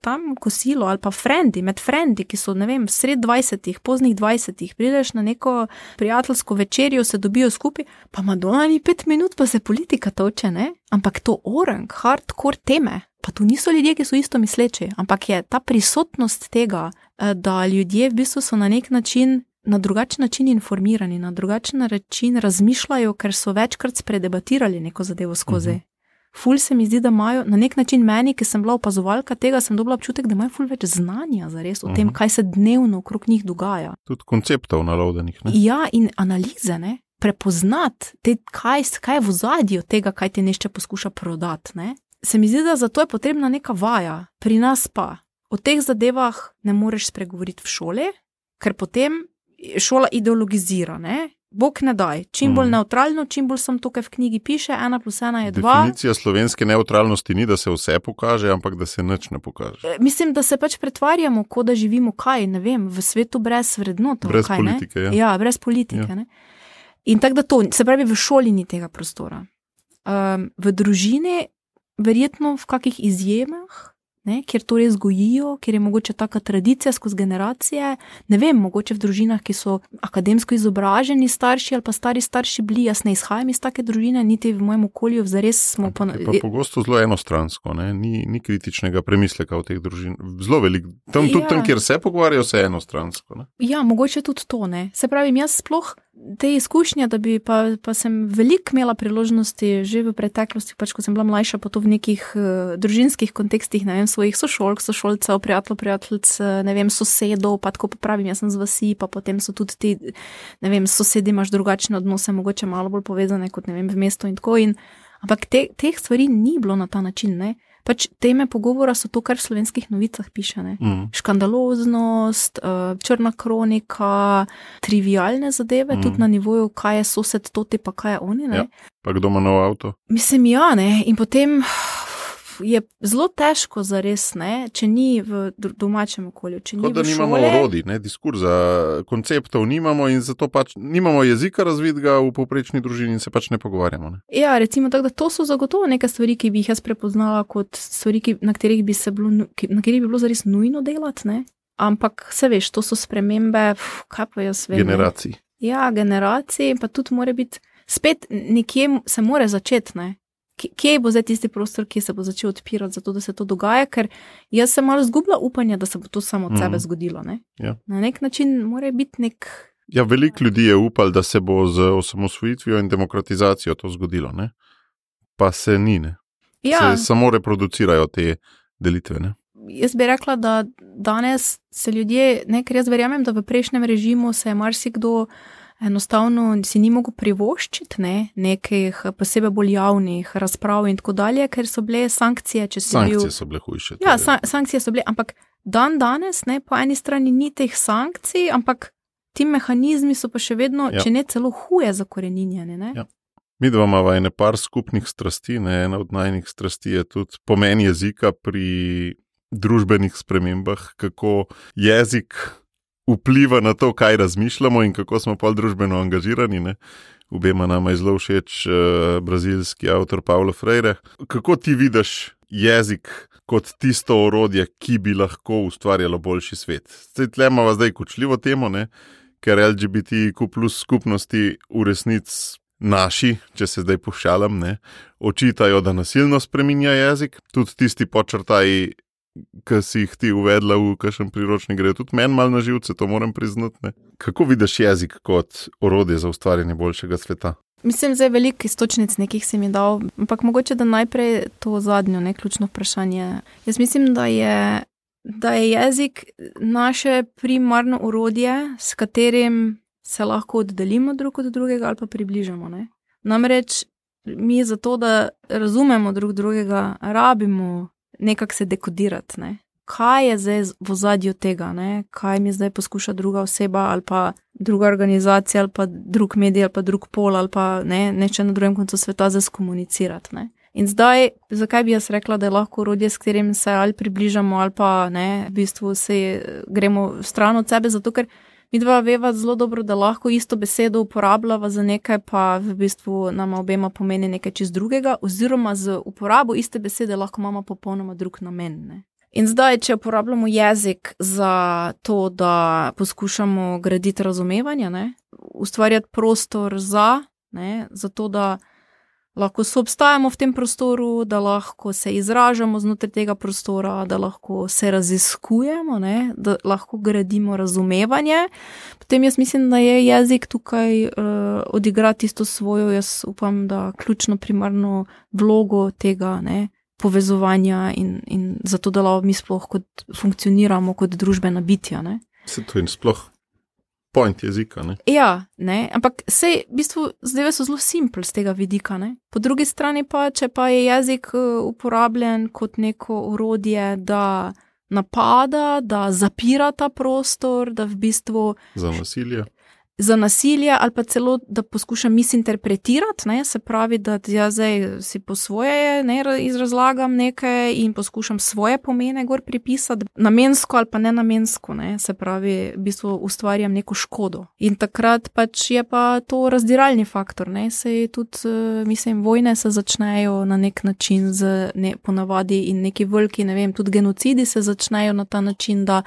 tam kosilo ali pa frendi, med frendi, ki so, ne vem, sred 20-ih, poznih 20-ih, prideš na neko prijateljsko večerjo, se dobijo skupaj, pa Madonna ni pet minut, pa se politika toče, ne? Ampak to orang, hardcore teme, pa tu niso ljudje, ki so isto misleči, ampak je ta prisotnost tega, eh, da ljudje v bistvu so na nek način. Na drugačen način informirani, na drugačen način razmišljajo, ker so večkrat spredebatirali neko zadevo skozi. Uh ful se mi zdi, da imajo na nek način meni, ki sem bila opazovalka tega, sem dobila občutek, da imajo ful več znanja za res o tem, uh mhm. -huh. kaj se dnevno okrog njih dogaja. Tudi konceptov nalovdenih. Ja, in analize, ne? prepoznati, te, kaj, kaj je v zadju tega, kaj ti nešče poskuša prodati. Ne? Se mi zdi, da za to je potrebna neka vaja, pri nas pa o teh zadevah ne moreš spregovoriti v šoli, ker potem šola ideologizira. Ne? Bog ne daj, čim bolj mm. neutralno, čim bolj sem tukaj v knjigi piše, ena plus ena je dva. Definicija slovenske neutralnosti ni, da se vse pokaže, ampak da se nič ne pokaže. E, mislim, da se pač pretvarjamo, kot da živimo kaj, ne vem, v svetu brez vrednot. Brez kaj, politike. Ja. ja, brez politike. Ja. In tako da to, se pravi, v šoli ni tega prostora. Um, v družini, verjetno v kakih izjemah, ne, kjer to res gojijo, kjer je mogoče taka tradicija skozi generacije. Ne vem, mogoče v družinah, ki so akademsko izobraženi starši ali pa stari starši bili, jaz ne izhajam iz take družine, niti v mojem okolju, zares smo pa. Pa pogosto zelo enostransko, ni, ni kritičnega premisleka v teh družinah. Zelo velik, tam, tudi ja. tam, kjer se pogovarjajo, se enostransko. Ne? Ja, mogoče tudi to ne. Se pravi, jaz sploh te izkušnje, da bi pa, pa sem veliko imela priložnosti že v preteklosti, pač ko sem bila mlajša, pa to v nekih uh, družinskih kontekstih, ne vem, svojih sošolk, sošolcev, prijateljev, prijateljic, eh, ne vem, sosedov, pa tako pravim, jaz sem z vasi, pa potem so tudi ti, ne vem, sosedi imaš drugačne odnose, mogoče malo bolj povezane kot, ne vem, v mestu in tako in. Ampak te, teh stvari ni bilo na ta način, ne pač teme pogovora so to, kar v slovenskih novicah piše. Mm. Škandaloznost, uh, črna kronika, trivialne zadeve, mm. tudi na nivoju, kaj je sosed, to te pa kaj je oni. Ja. Pa kdo ima nov avto? Mislim, ja, ne. In potem je zelo težko za res, ne, če ni v domačem okolju. Kot da nimamo orodij, diskurza, konceptov nimamo in zato pač nimamo jezika razvidega v povprečni družini in se pač ne pogovarjamo. Ne. Ja, recimo tako, da to so zagotovo neke stvari, ki bi jih jaz prepoznala kot stvari, ki, na katerih bi se bilo, na katerih bi bilo zares nujno delati. Ne. Ampak, se veš, to so spremembe, pf, kaj pa jaz vem. Generacij. Ja, generacij, pa tudi mora biti, spet nekje se mora začeti kje bo zdaj tisti prostor, ki se bo začel odpirati, zato da se to dogaja, ker jaz sem malo zgubila upanje, da se bo to samo od sebe mm. zgodilo. Ne? Ja. Na nek način mora biti nek. Ja, veliko ljudi je upalo, da se bo z osamosvojitvijo in demokratizacijo to zgodilo, ne? pa se ni. Ja. Se samo reproducirajo te delitve. Ne? Jaz bi rekla, da danes se ljudje, ne, ker jaz verjamem, da v prejšnjem režimu se je marsikdo enostavno si ni mogel privoščiti ne, nekih posebej bolj javnih razprav in tako dalje, ker so bile sankcije. Sankcije bil, so bile hujše. Ja, sa, sankcije so bile, ampak dan danes, ne, po eni strani ni teh sankcij, ampak ti mehanizmi so pa še vedno, ja. če ne celo huje zakoreninjeni. Ja. Mi dva imamo ene par skupnih strasti, ne, ena od najnih strasti je tudi pomen jezika pri družbenih spremembah, kako jezik vpliva na to, kaj razmišljamo in kako smo pa družbeno angažirani. Ne? Obema nama je zelo všeč uh, brazilski avtor Paulo Freire. Kako ti vidiš jezik kot tisto orodje, ki bi lahko ustvarjalo boljši svet? Zdaj imamo zdaj kočljivo temo, ne? ker LGBTQ plus skupnosti v resnici. Naši, če se zdaj pošalam, ne, očitajo, da nasilno spreminja jezik, tudi tisti počrtaji ki si jih ti uvedla v kakšen priročnik, gre tudi meni malo na živce, to moram priznati. Kako vidiš jezik kot orodje za ustvarjanje boljšega sveta? Mislim, da je veliko istočnic nekih si mi dal, ampak mogoče da najprej to zadnjo, ne ključno vprašanje. Jaz mislim, da je, da je jezik naše primarno orodje, s katerim se lahko oddaljimo drug od drugega ali pa približamo. Ne? Namreč mi za to, da razumemo drug drugega, rabimo nekako se dekodirati. Ne? Kaj je zdaj v zadju tega, ne? kaj mi zdaj poskuša druga oseba ali pa druga organizacija ali pa drug medij ali pa drug pol ali pa ne, neče na drugem koncu sveta za skomunicirati. Ne? In zdaj, zakaj bi jaz rekla, da je lahko urodje, s katerim se ali približamo ali pa ne, v bistvu se gremo stran od sebe, zato ker Mi dva veva zelo dobro, da lahko isto besedo uporabljava za nekaj, pa v bistvu nam obema pomeni nekaj čist drugega, oziroma z uporabo iste besede lahko imamo popolnoma drug namen. Ne? In zdaj, če uporabljamo jezik za to, da poskušamo graditi razumevanje, ne? ustvarjati prostor za, ne? za to, da lahko sobstajamo v tem prostoru, da lahko se izražamo znotraj tega prostora, da lahko se raziskujemo, ne? da lahko gradimo razumevanje. Potem jaz mislim, da je jezik tukaj uh, odigrati isto svojo, jaz upam, da ključno primarno vlogo tega ne? povezovanja in, in zato, da lahko mi sploh kot funkcioniramo kot družbena bitja. Ne? Se to in sploh point jezika. Ne? Ja, ne? ampak vse, v bistvu, zdaj so zelo simpel z tega vidika. Ne? Po drugi strani pa, če pa je jezik eh, uporabljen kot neko urodje, da napada, da zapira ta prostor, da v bistvu. Za nasilje za nasilje ali pa celo, da poskušam misinterpretirati, ne, se pravi, da jaz zdaj si po svoje ne, izrazlagam nekaj in poskušam svoje pomene gor pripisati, namensko ali pa ne namensko, ne, se pravi, v bistvu ustvarjam neko škodo. In takrat pač je pa to razdiralni faktor, ne, se tudi, eh, mislim, vojne se začnejo na nek način z ne, ponavadi in neki veliki, ne vem, tudi genocidi se začnejo na ta način, da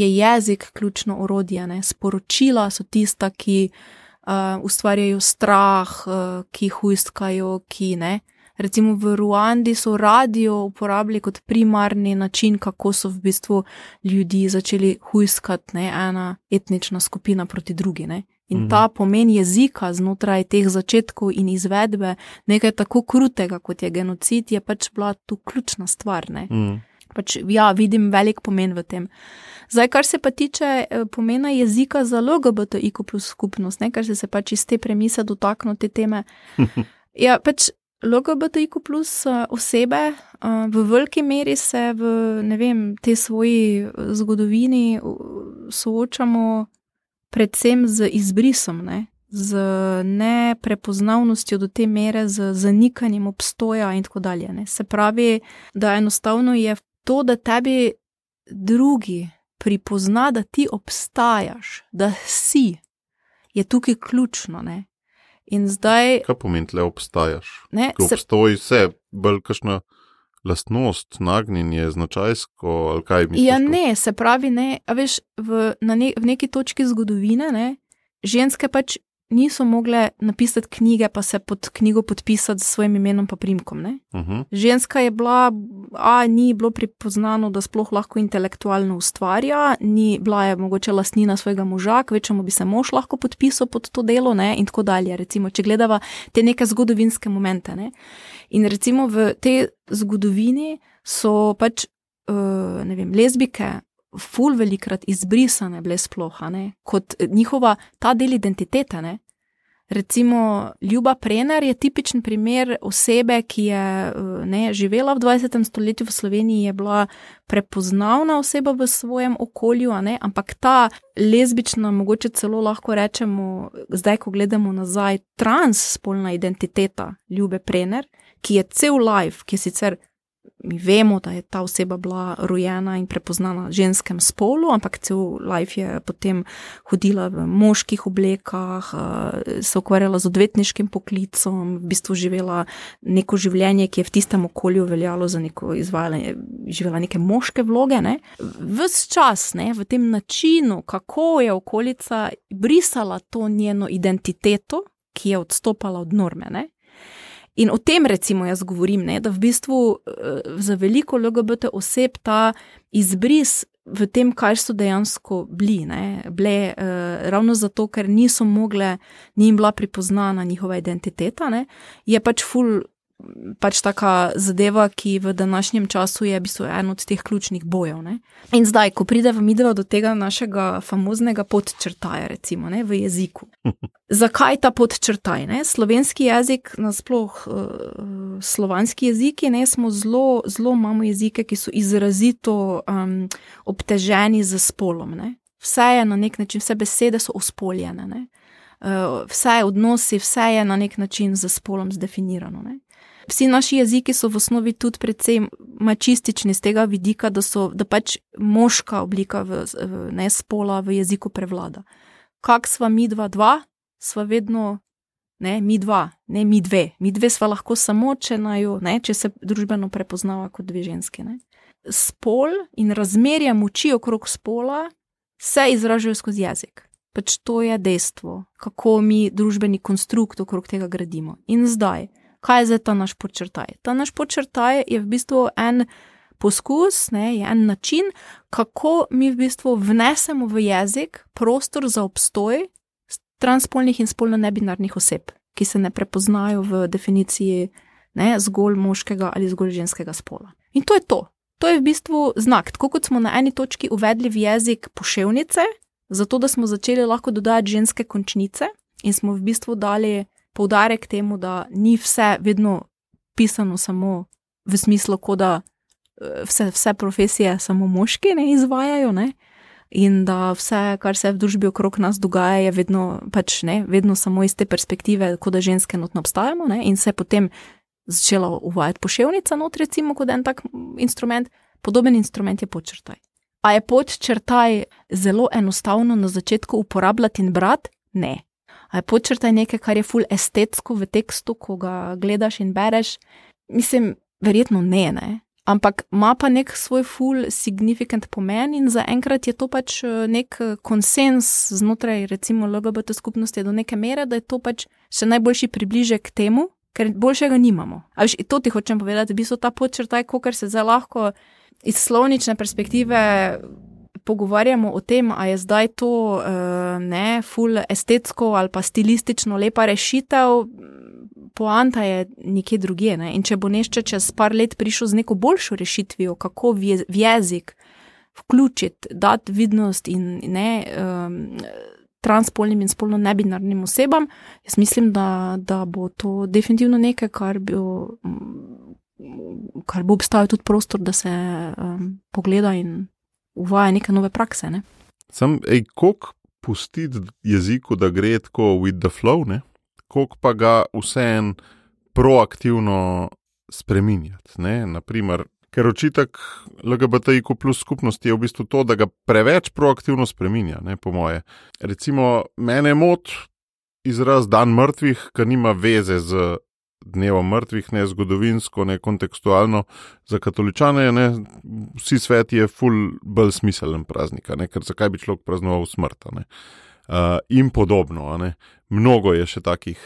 je jezik ključno orodje, ne, sporočila so tista, ki uh, ustvarjajo strah, uh, ki hujskajo, ki ne. Recimo v Ruandi so radio uporabljali kot primarni način, kako so v bistvu ljudi začeli hujskati, ne, ena etnična skupina proti drugi. Ne. In mhm. ta pomen jezika znotraj teh začetkov in izvedbe, nekaj tako krutega kot je genocid, je pač bila tu ključna stvar. Mhm. Pač, ja, vidim velik pomen v tem. Zdaj, kar se pa tiče eh, pomena jezika za LGBTIQ plus skupnost, ne, kar se, se pač iz te premise dotaknil te teme. Ja, pač LGBTIQ plus eh, osebe eh, v veliki meri se v vem, tej svoji zgodovini soočamo predvsem z izbrisom, ne. Z neprepoznavnostjo do te mere, z zanikanjem obstoja, in tako dalje. Ne. Se pravi, da enostavno je to, da tebi drugi pripozna, da ti obstajaš, da si, je tukaj ključno. Ne? In zdaj. Kaj pomeni, da obstajaš? Ne, se... Obstoji vse, bolj kakšna lastnost, nagnjenje, značajsko ali kaj misliš? Ja, ne, se pravi, ne, veš, v, ne, v neki točki zgodovine, ne, ženske pač niso mogle napisati knjige, pa se pod knjigo podpisati s svojim imenom in primkom. Uh mhm. -huh. Ženska je bila, a ni bilo pripoznano, da sploh lahko intelektualno ustvarja, ni bila je mogoče lastnina svojega moža, večemu bi se mož lahko podpisal pod to delo, ne? in tako dalje. Recimo, če gledava te neke zgodovinske momente. Ne? In recimo v tej zgodovini so pač. Uh, vem, lezbike, ful velikrat izbrisane bile sploh, ne, kot njihova ta del identitete. Ne. Recimo, Ljuba Prener je tipičen primer osebe, ki je ne, živela v 20. stoletju v Sloveniji, je bila prepoznavna oseba v svojem okolju, ne, ampak ta lezbična, mogoče celo lahko rečemo, zdaj, ko gledamo nazaj, transspolna identiteta Ljube Prener, ki je cel life, ki je sicer mi vemo, da je ta oseba bila rojena in prepoznana v ženskem spolu, ampak cel life je potem hodila v moških oblekah, eh, se ukvarjala z odvetniškim poklicom, v bistvu živela neko življenje, ki je v tistem okolju veljalo za neko izvajanje, živela neke moške vloge. Ne? Ves čas ne, v tem načinu, kako je okolica brisala to njeno identiteto, ki je odstopala od norme. Ne? In o tem, recimo, jaz govorim, ne, da v bistvu uh, za veliko LGBT oseb ta izbris v tem, kaj so dejansko bili, ne, bile uh, ravno zato, ker niso mogle, ni jim bila pripoznana njihova identiteta, ne, je pač ful pač taka zadeva, ki v današnjem času je v bistvu en od teh ključnih bojev. Ne? In zdaj, ko pride v midva do tega našega famoznega podčrtaja, recimo ne, v jeziku. Zakaj ta podčrtaj? Ne? Slovenski jezik, nasploh uh, slovanski jeziki, ne smo zelo, zelo imamo jezike, ki so izrazito um, obteženi z spolom. Ne? Vse je na nek način, vse besede so ospoljene. Uh, vse odnosi, vse je na nek način z spolom zdefinirano. Ne? Vsi naši jeziki so v osnovi tudi predvsem mačistični z tega vidika, da so da pač moška oblika v, v ne spola v jeziku prevlada. Kak sva mi dva, dva, sva vedno ne mi dva, ne mi dve. Mi dve sva lahko samo, če, naju, ne, če se družbeno prepoznava kot dve ženske. Ne. Spol in razmerja moči okrog spola se izražajo skozi jezik. Pač to je dejstvo, kako mi družbeni konstrukt okrog tega gradimo. In zdaj, kaj je zdaj ta naš počrtaj? Ta naš počrtaj je v bistvu en poskus, ne, je en način, kako mi v bistvu vnesemo v jezik prostor za obstoj transpolnih in spolno nebinarnih oseb, ki se ne prepoznajo v definiciji ne, zgolj moškega ali zgolj ženskega spola. In to je to. To je v bistvu znak. Tako kot smo na eni točki uvedli v jezik poševnice, zato da smo začeli lahko dodajati ženske končnice in smo v bistvu dali poudarek temu, da ni vse vedno pisano samo v smislu, da eh, vse, vse profesije samo moški ne izvajajo. Ne? in da vse, kar se v družbi okrog nas dogaja, je vedno, pač, ne, vedno samo iz te perspektive, kot da ženske notno obstajamo, ne, in se je potem začela uvajati poševnica, not recimo kot en tak instrument, podoben instrument je podčrtaj. A je podčrtaj zelo enostavno na začetku uporabljati in brati? Ne. Podčrtaj nekaj, kar je ful estetsko v tekstu, ko ga gledaš in bereš? Mislim, verjetno ne, ne ampak ima pa nek svoj full significant pomen in zaenkrat je to pač eh, nek eh, konsens znotraj recimo LGBT skupnosti do neke mere, da je to pač še najboljši približek temu, ker boljšega nimamo. A veš, to ti hočem povedati, v bistvu ta počrtaj, ko se zdaj lahko iz slovnične perspektive pogovarjamo o tem, a je zdaj to uh, ne, full estetsko ali pa stilistično lepa rešitev, poanta je nekje drugje. Ne? In če bo nešče čez par let prišel z neko boljšo rešitvijo, kako v jezik vključiti, dati vidnost in ne. Um, Transpolnim in spolno nebinarnim osebam, jaz mislim, da, da bo to definitivno nekaj, kar, bi, kar bo obstajal tudi prostor, da se um, pogleda in uvaja neke nove prakse. Ne? Sam, ej, koliko pustiti jeziku, da gre tako with the flow, ne? koliko pa ga vseeno proaktivno spremenjati. Naprimer, ker očitek LGBTIQ plus skupnosti je v bistvu to, da ga preveč proaktivno spremenja, ne, po moje. Recimo, mene moti izraz dan mrtvih, ki nima veze z. Dnevom mrtvih, ne zgodovinsko, ne kontekstualno, za katoličane ne, vsi svet je ful bolj smiselen praznik, ne, ker zakaj bi človek praznoval smrt. Uh, in podobno. Mnogo je še takih,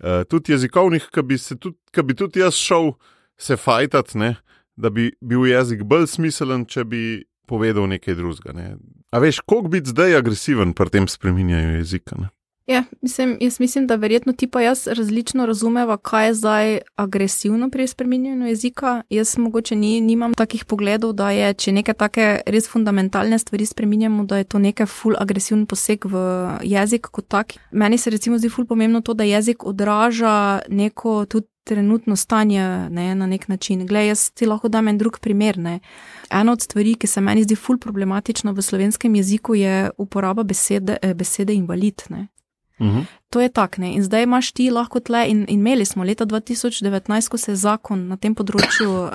uh, tudi jezikovnih, ki bi, tudi, bi tudi jaz šel se fajtat, ne, da bi bil jezik bolj smiselen, če bi povedal nekaj drugega. Ne. A veš, koliko biti zdaj agresiven pri tem spreminjanju jezika? Ne? Ja, mislim, jaz mislim, da verjetno ti pa jaz različno razumeva, kaj je zdaj agresivno pri spremenjanju jezika. Jaz mogoče ni, nimam takih pogledov, da je, če neke take res fundamentalne stvari spremenjamo, da je to nekaj ful agresivni poseg v jezik kot tak. Meni se recimo zdi ful pomembno to, da jezik odraža neko tudi trenutno stanje ne, na nek način. Glej, jaz ti lahko dam en drug primer. Ne. Ena od stvari, ki se meni zdi ful problematična v slovenskem jeziku, je uporaba besede, eh, besede invalid. Ne. -huh. To je tak, ne? in zdaj imaš ti lahko tle, in, in imeli smo leta 2019, ko se je zakon na tem področju uh,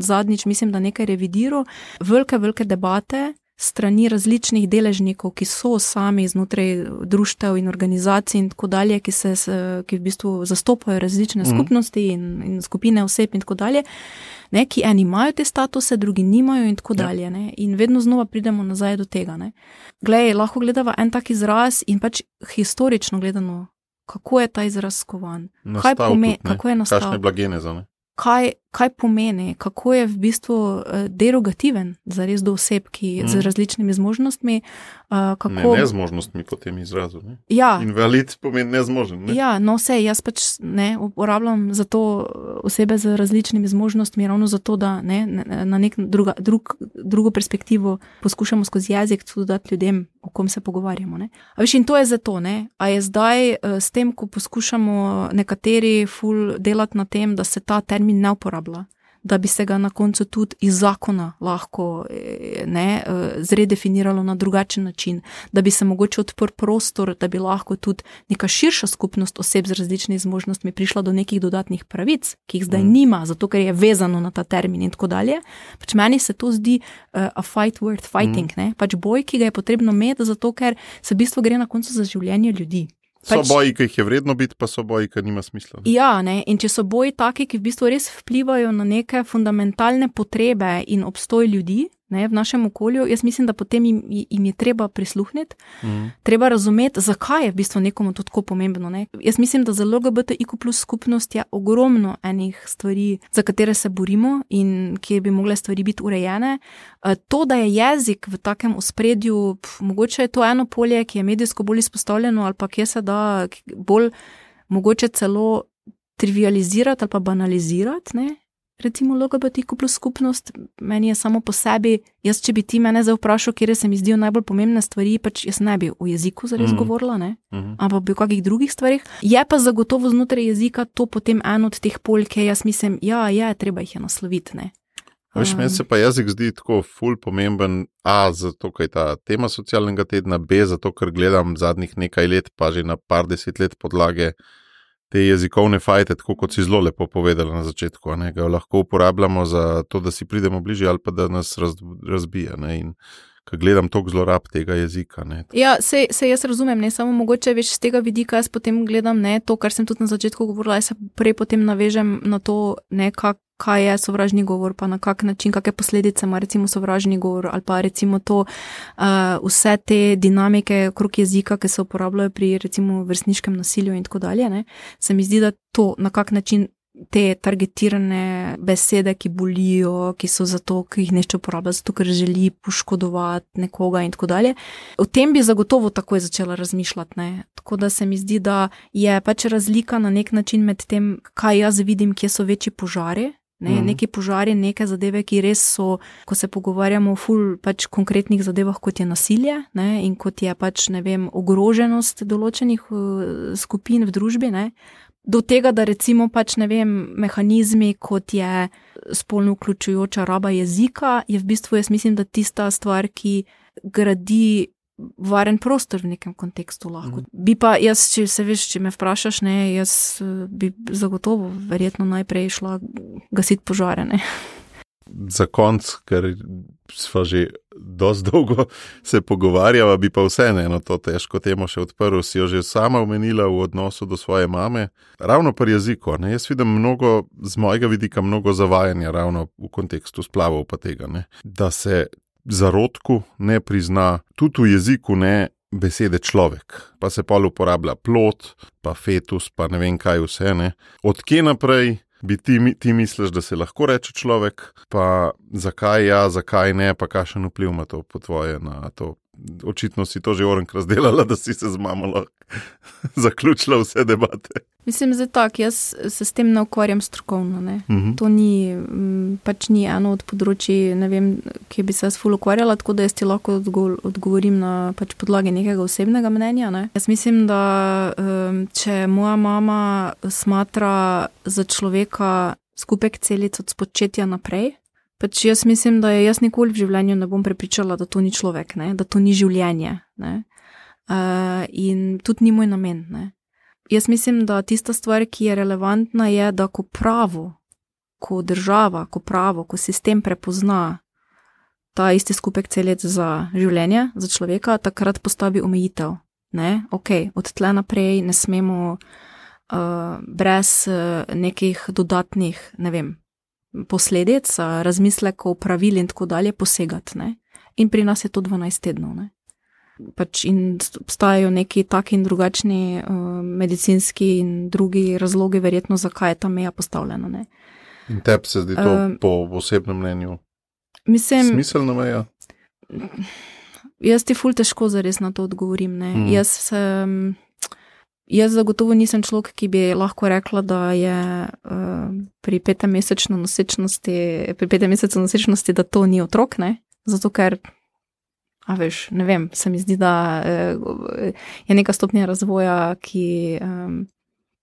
zadnjič, mislim, da nekaj revidiral, velike, velike debate strani različnih deležnikov, ki so sami znotraj društev in organizacij in tako dalje, ki, se, ki v bistvu zastopajo različne uh -huh. skupnosti in, in skupine oseb in tako dalje ne, ki eni imajo te statuse, drugi nimajo, in tako ja. dalje. Ne, in vedno znova pridemo nazaj do tega. Glej, lahko gledamo en tak izraz in pač historično gledano, kako je ta izraz skovan. Kaj pomeni, kako je nastal? Kakšne blagene za ne? Kaj, kaj pomeni, kako je v bistvu eh, derogativen za res do oseb, ki mm. z različnimi zmožnostmi. Uh, kako... Ne, nezmožnostmi po tem izrazu. Ne? Ja. Invalid pomeni nezmožen. Ne? Ja, no vse, jaz pač ne uporabljam za to osebe z različnimi zmožnostmi, ravno zato, da ne, na nek druga, drug, drugo perspektivo poskušamo skozi jezik tudi dati ljudem, o kom se pogovarjamo. A veš, in to je zato, ne? a je zdaj s tem, ko poskušamo nekateri ful delati na tem, da se ta termin ne uporablja da bi se ga na koncu tudi iz zakona lahko eh, ne, eh, zredefiniralo na drugačen način, da bi se mogoče odprl prostor, da bi lahko tudi neka širša skupnost oseb z različnimi zmožnostmi prišla do nekih dodatnih pravic, ki jih zdaj mm. nima, zato ker je vezano na ta termin in tako dalje. Pač meni se to zdi uh, a fight worth fighting, mm. pač boj, ki ga je potrebno imeti, zato ker se v bistvu gre na koncu za življenje ljudi. Pač, so boji, ki jih je vredno biti, pa so boji, ki nima smisla. Ne? Ja, ne? in če so boji taki, ki v bistvu res vplivajo na neke fundamentalne potrebe in obstoj ljudi, ne, v našem okolju, jaz mislim, da potem jim, jim je treba prisluhniti, mm. treba razumeti, zakaj je v bistvu nekomu to tako pomembno. Ne. Jaz mislim, da za LGBTIQ plus skupnost je ogromno enih stvari, za katere se borimo in kjer bi mogle stvari biti urejene. Eh, to, da je jezik v takem ospredju, mogoče je to eno polje, ki je medijsko bolj izpostavljeno ali pa kje se da bolj mogoče celo trivializirati ali pa banalizirati. Ne recimo LGBTQ plus skupnost, meni je samo po sebi, jaz, če bi ti mene zdaj vprašal, kje se mi zdijo najbolj pomembne stvari, pač jaz ne bi v jeziku zares mm. govorila, ne? Mm ampak bi v kakih drugih stvarih. Je pa zagotovo znotraj jezika to potem eno od teh polj, ki jaz mislim, ja, je, treba jih je nasloviti. Veš, meni se pa jezik zdi tako ful pomemben, a zato, ker je ta tema socialnega tedna, b zato, ker gledam zadnjih nekaj let, pa že na par deset let podlage te jezikovne fajte, tako kot si zelo lepo povedala na začetku, da ga lahko uporabljamo za to, da si pridemo bližje ali pa da nas raz, razbija. Ne? In ko gledam toliko zlorab tega jezika. Ne? Ja, se, se jaz razumem, ne samo mogoče več z tega vidika, jaz potem gledam ne, to, kar sem tudi na začetku govorila, jaz se prej potem navežem na to, ne, kak, kaj je sovražni govor, pa na kak način, kakšne posledice ima recimo sovražni govor ali pa recimo to, uh, vse te dinamike okrog jezika, ki se uporabljajo pri recimo vrstniškem nasilju in tako dalje. Ne, se mi zdi, da to na kak način. Te targetirane besede, ki bolijo, ki so zato, ki jih nešče uporabljati, zato ker želi poškodovati nekoga, in tako dalje. O tem bi zagotovo takoj začela razmišljati. Ne? Tako da se mi zdi, da je pač razlika na nek način med tem, kaj jaz vidim, kje so večji požari, Ne, mm. Neki požari, neke zadeve, ki res so, ko se pogovarjamo o ful pač konkretnih zadevah, kot je nasilje ne, in kot je pač, ne vem, ogroženost določenih uh, skupin v družbi. Ne, do tega, da recimo pač, ne vem, mehanizmi, kot je spolno vključujoča raba jezika, je v bistvu, jaz mislim, da tista stvar, ki gradi varen prostor v nekem kontekstu. Lahko. Mm. Bi pa jaz, če se veš, če me vprašaš, ne, jaz eh, bi zagotovo verjetno najprej šla gasiti požare. Ne. Za konc, ker smo že dosti dolgo se pogovarjali, bi pa vseeno eno to težko temo še odprl. Si jo že sama omenila v odnosu do svoje mame, ravno pri jeziku. Ne? Jaz vidim mnogo, z mojega vidika, mnogo zavajanja ravno v kontekstu splavov pa tega. Ne? Da se zarodku ne prizna, tudi v jeziku ne besede človek, pa se pa uporablja plot, pa fetus, pa ne vem kaj vse. Ne. Odkje naprej bi ti, ti misliš, da se lahko reče človek, pa zakaj ja, zakaj ne, pa kakšen vpliv ima to po tvoje na to. Očitno si to že orenk razdelala, da si se z mamo lahko zaključila vse debate. Mislim, da je tako, jaz se s tem ne ukvarjam strokovno. Uh mhm. -huh. To ni, pač ni eno od področji, vem, ki bi se jaz ful ukvarjala, tako da jaz ti lahko odgovorim na pač podlagi nekega osebnega mnenja. Ne. Jaz mislim, da če moja mama smatra za človeka skupek celic od spočetja naprej. Pač jaz mislim, da je jaz nikoli v življenju ne bom prepričala, da to ni človek, ne? da to ni življenje. Uh, in tudi ni moj namen. Ne? Jaz mislim, da tista stvar, ki je relevantna, je, da ko pravo, ko država, ko pravo, ko sistem prepozna ta isti skupek celic za življenje, za človeka, takrat postavi omejitev. Ne? Ok, od tle naprej ne smemo uh, brez uh, nekih dodatnih, ne vem, posledic, razmislekov, pravil in tako dalje posegati. Ne? In pri nas je to 12 tednov. Ne? pač in obstajajo neki taki in drugačni uh, medicinski in drugi razlogi, verjetno, zakaj je ta meja postavljena. Ne. In tebi se zdi to uh, po osebnem mnenju? Mislim, smiselna meja. Jaz ti ful težko zares na to odgovorim. Mm. Jaz, um, jaz zagotovo nisem človek, ki bi lahko rekla, da je uh, pri petem mesecu nosečnosti, pri petem mesecu nosečnosti, da to ni otrok, ne? zato ker A veš, ne vem, se mi zdi, da eh, je neka stopnja razvoja, ki,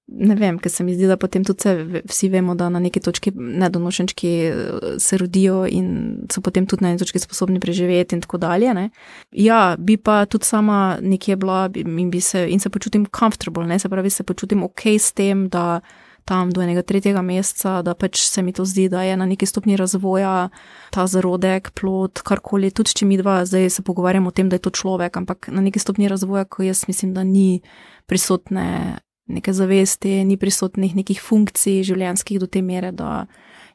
ne vem, ker se mi zdi, da potem tudi se, vsi vemo, da na neki točki nedonošenčki eh, se rodijo in so potem tudi na neki točki sposobni preživeti in tako dalje. Ne. Ja, bi pa tudi sama nekje bila in, bi se, in se počutim comfortable, ne se pravi, se počutim ok s tem, da tam do enega tretjega meseca, da pač se mi to zdi, da je na neki stopni razvoja ta zarodek, plod, karkoli, tudi če mi dva zdaj se pogovarjamo o tem, da je to človek, ampak na neki stopni razvoja, ko jaz mislim, da ni prisotne neke zavesti, ni prisotnih nekih funkcij življenjskih do te mere, da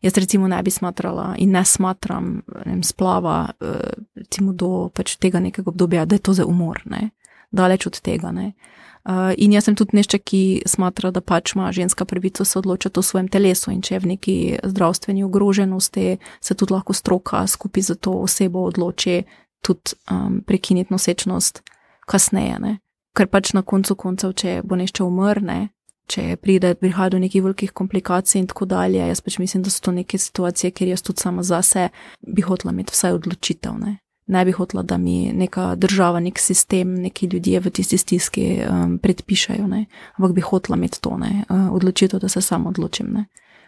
jaz recimo ne bi smatrala in ne smatram vem, splava eh, recimo do pač tega nekega obdobja, da je to za umor, ne? daleč od tega. Ne? Uh, in jaz sem tudi nešče, ki smatra, da pač ima ženska pravico se odločiti o svojem telesu in če je v neki zdravstveni ogroženosti, se tudi lahko stroka skupaj za to osebo odloči tudi um, prekiniti nosečnost kasneje. Ne? Ker pač na koncu koncev, če bo nešče umrne, če pride prihaja do nekih velikih komplikacij in tako dalje, jaz pač mislim, da so to neke situacije, kjer jaz tudi sama zase bi hotla imeti vsaj odločitev. Ne? ne bi hotela, da mi neka država, nek sistem, neki ljudje v tisti stiski um, predpišajo, ne? ampak bi hotela imeti to, ne? Uh, odločitev, da se sam odločim. Ne?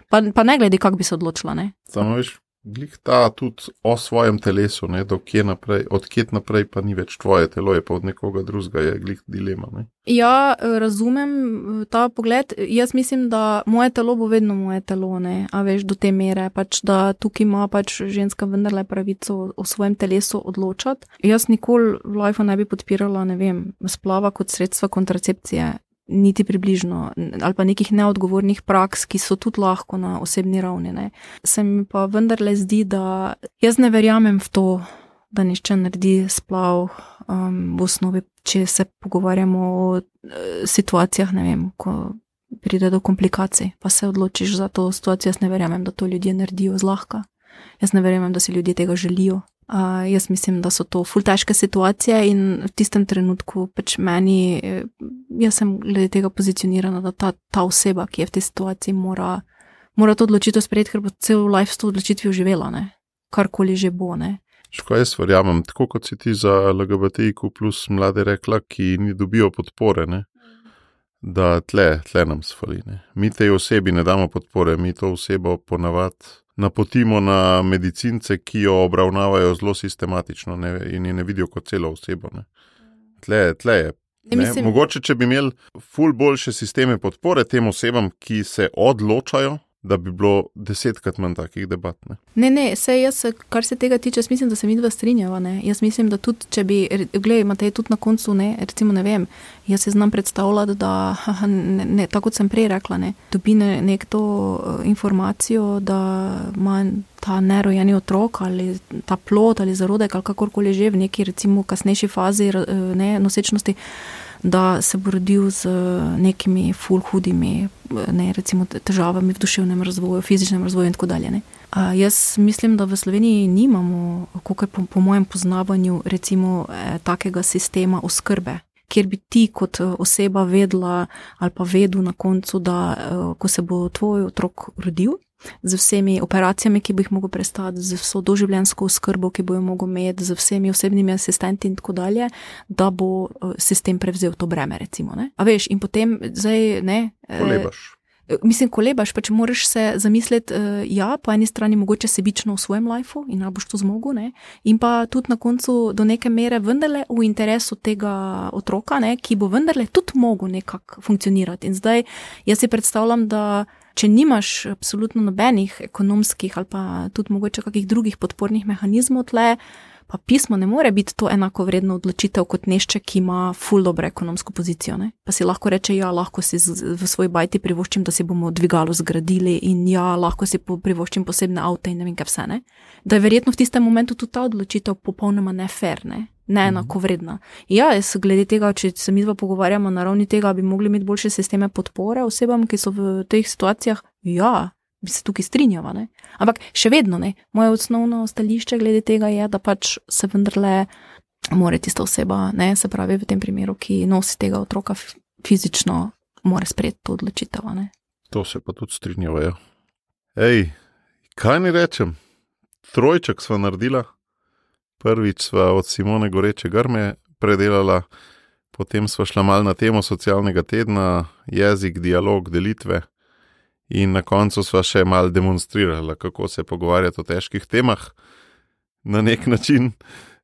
Pa, pa ne glede, kako bi se odločila. Samo veš, glih ta tudi o svojem telesu, ne, naprej, od kje naprej pa ni več tvoje telo, je pa od nekoga drugega, je glih dilema. Ne. Ja, razumem ta pogled. Jaz mislim, da moje telo bo vedno moje telo, ne, a veš do te mere, pač, da tukaj ima pač ženska vendarle pravico o svojem telesu odločati. Jaz nikoli v lifeu ne bi podpirala, ne vem, splava kot sredstva kontracepcije niti približno, ali pa nekih neodgovornih praks, ki so tudi lahko na osebni ravni. Ne. Se mi pa vendarle zdi, da jaz ne verjamem v to, da nišče naredi splav um, v osnovi, če se pogovarjamo o uh, situacijah, ne vem, ko pride do komplikacij, pa se odločiš za to situacijo. Jaz ne verjamem, da to ljudje naredijo zlahka. Jaz ne verjamem, da si ljudje tega želijo. Uh, jaz mislim, da so to ful težke situacije in v tistem trenutku pač meni, eh, jaz sem glede tega pozicionirana, da ta, ta oseba, ki je v tej situaciji, mora, mora to odločitev sprejeti, ker bo cel life s to odločitvijo živela, ne? karkoli že bo. Ne? Škoda, jaz verjamem, tako kot si ti za LGBTIQ plus mlade rekla, ki ni dobijo podpore, ne? Da tle, tle nam sfali. Mi tej osebi ne damo podpore, mi to osebo ponavadi napotimo na medicince, ki jo obravnavajo zelo sistematično ne, in je ne vidijo kot celo osebo. Ne. Tle, tle je. Ne, mislim... Mogoče, če bi imeli ful boljše sisteme podpore tem osebam, ki se odločajo da bi bilo desetkrat manj takih debat. Ne, ne, ne se jaz, kar se tega tiče, mislim, da se mi dva strinjava. Ne. Jaz mislim, da tudi, če bi, gledaj, imate tudi na koncu, ne, recimo, ne vem, jaz se znam predstavljati, da, ne, ne, tako kot sem prej rekla, ne, dobi ne, nekdo eh, informacijo, da ima ta nerojeni otrok ali ta plot ali zarodek ali kakorkoli že v neki, recimo, kasnejši fazi eh, ne, nosečnosti da se bo rodil z nekimi full hudimi, ne, recimo, težavami v duševnem razvoju, fizičnem razvoju in tako dalje. Ne. A jaz mislim, da v Sloveniji nimamo, kot po, po mojem poznavanju, recimo, eh, takega sistema oskrbe. Ker bi ti kot eh, oseba vedela, ali pa vedel na koncu, da eh, ko se bo tvoj otrok rodil, z vsemi operacijami, ki bo jih mogel prestati, z vso doživljenjsko oskrbo, ki bo jo mogel imeti, z vsemi osebnimi asistenti in tako dalje, da bo eh, sistem prevzel to breme. Recimo, A veš, in potem zdaj ne. Eh, Kolebaš. Mislim, kolebaš, pač moraš se zamisliti, uh, ja, po eni strani mogoče sebično v svojem lifeu in ali boš to zmogel, ne? in pa tudi na koncu do neke mere vendarle v interesu tega otroka, ne? ki bo vendarle tudi mogel nekako funkcionirati. In zdaj jaz si predstavljam, da če nimaš absolutno nobenih ekonomskih ali pa tudi mogoče kakih drugih podpornih mehanizmov tle, pa pismo ne more biti to enako vredno odločitev kot nešče, ki ima full dobro ekonomsko pozicijo. Ne? Pa si lahko reče, ja, lahko si v svoj bajti privoščim, da si bomo dvigalo zgradili in ja, lahko si privoščim posebne avto in ne vem kaj vse. Ne? Da je verjetno v tistem momentu tudi ta odločitev popolnoma neferne neenako mhm. vredna. Ja, jaz glede tega, če se mi dva pogovarjamo na ravni tega, bi mogli imeti boljše sisteme podpore osebam, ki so v teh situacijah, ja, bi se tukaj strinjala. Ne? Ampak še vedno ne. Moje osnovno stališče glede tega je, da pač se vendarle mora tista oseba, ne, se pravi v tem primeru, ki nosi tega otroka fizično, mora sprejeti to odločitev. Ne? To se pa tudi strinjava. Ja. Ej, kaj ni rečem? Trojček smo naredila prvič sva od Simone Goreče Grme predelala, potem smo šli mal na temo socialnega tedna, jezik, dialog, delitve. In na koncu smo še mal demonstrirali, kako se pogovarjati o težkih temah. Na nek način,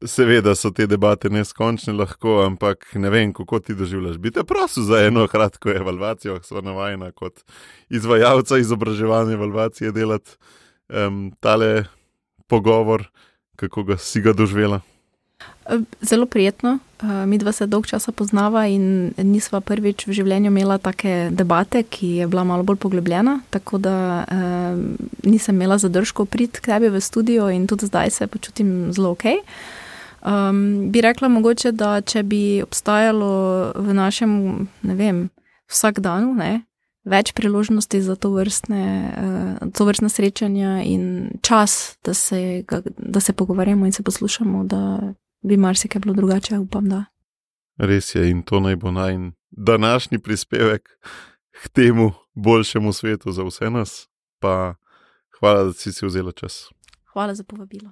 seveda, so te debate neskončne, lahko, ampak ne vem, kako ti doživljaš. Biti prosil za eno kratko evalvacijo, smo navajeni kot izvajalca izobraževanja evalvacije delati um, tale pogovor, kako ga si ga doživela. Zelo prijetno. Mi dva se dolg časa poznava in nisva prvič v življenju imela take debate, ki je bila malo bolj poglobljena, tako da eh, nisem imela zadržkov priti k tebi v studio in tudi zdaj se počutim zelo ok. Um, bi rekla mogoče, da če bi obstajalo v našem, ne vem, vsak dan, ne, več priložnosti za to vrstne, uh, to vrstne srečanja in čas, da se, da se pogovarjamo in se poslušamo, da bi marsikaj bilo drugače, upam. Da. Res je in to naj bo naj današnji prispevek k temu boljšemu svetu za vse nas. Pa hvala, da si si vzela čas. Hvala za povabilo.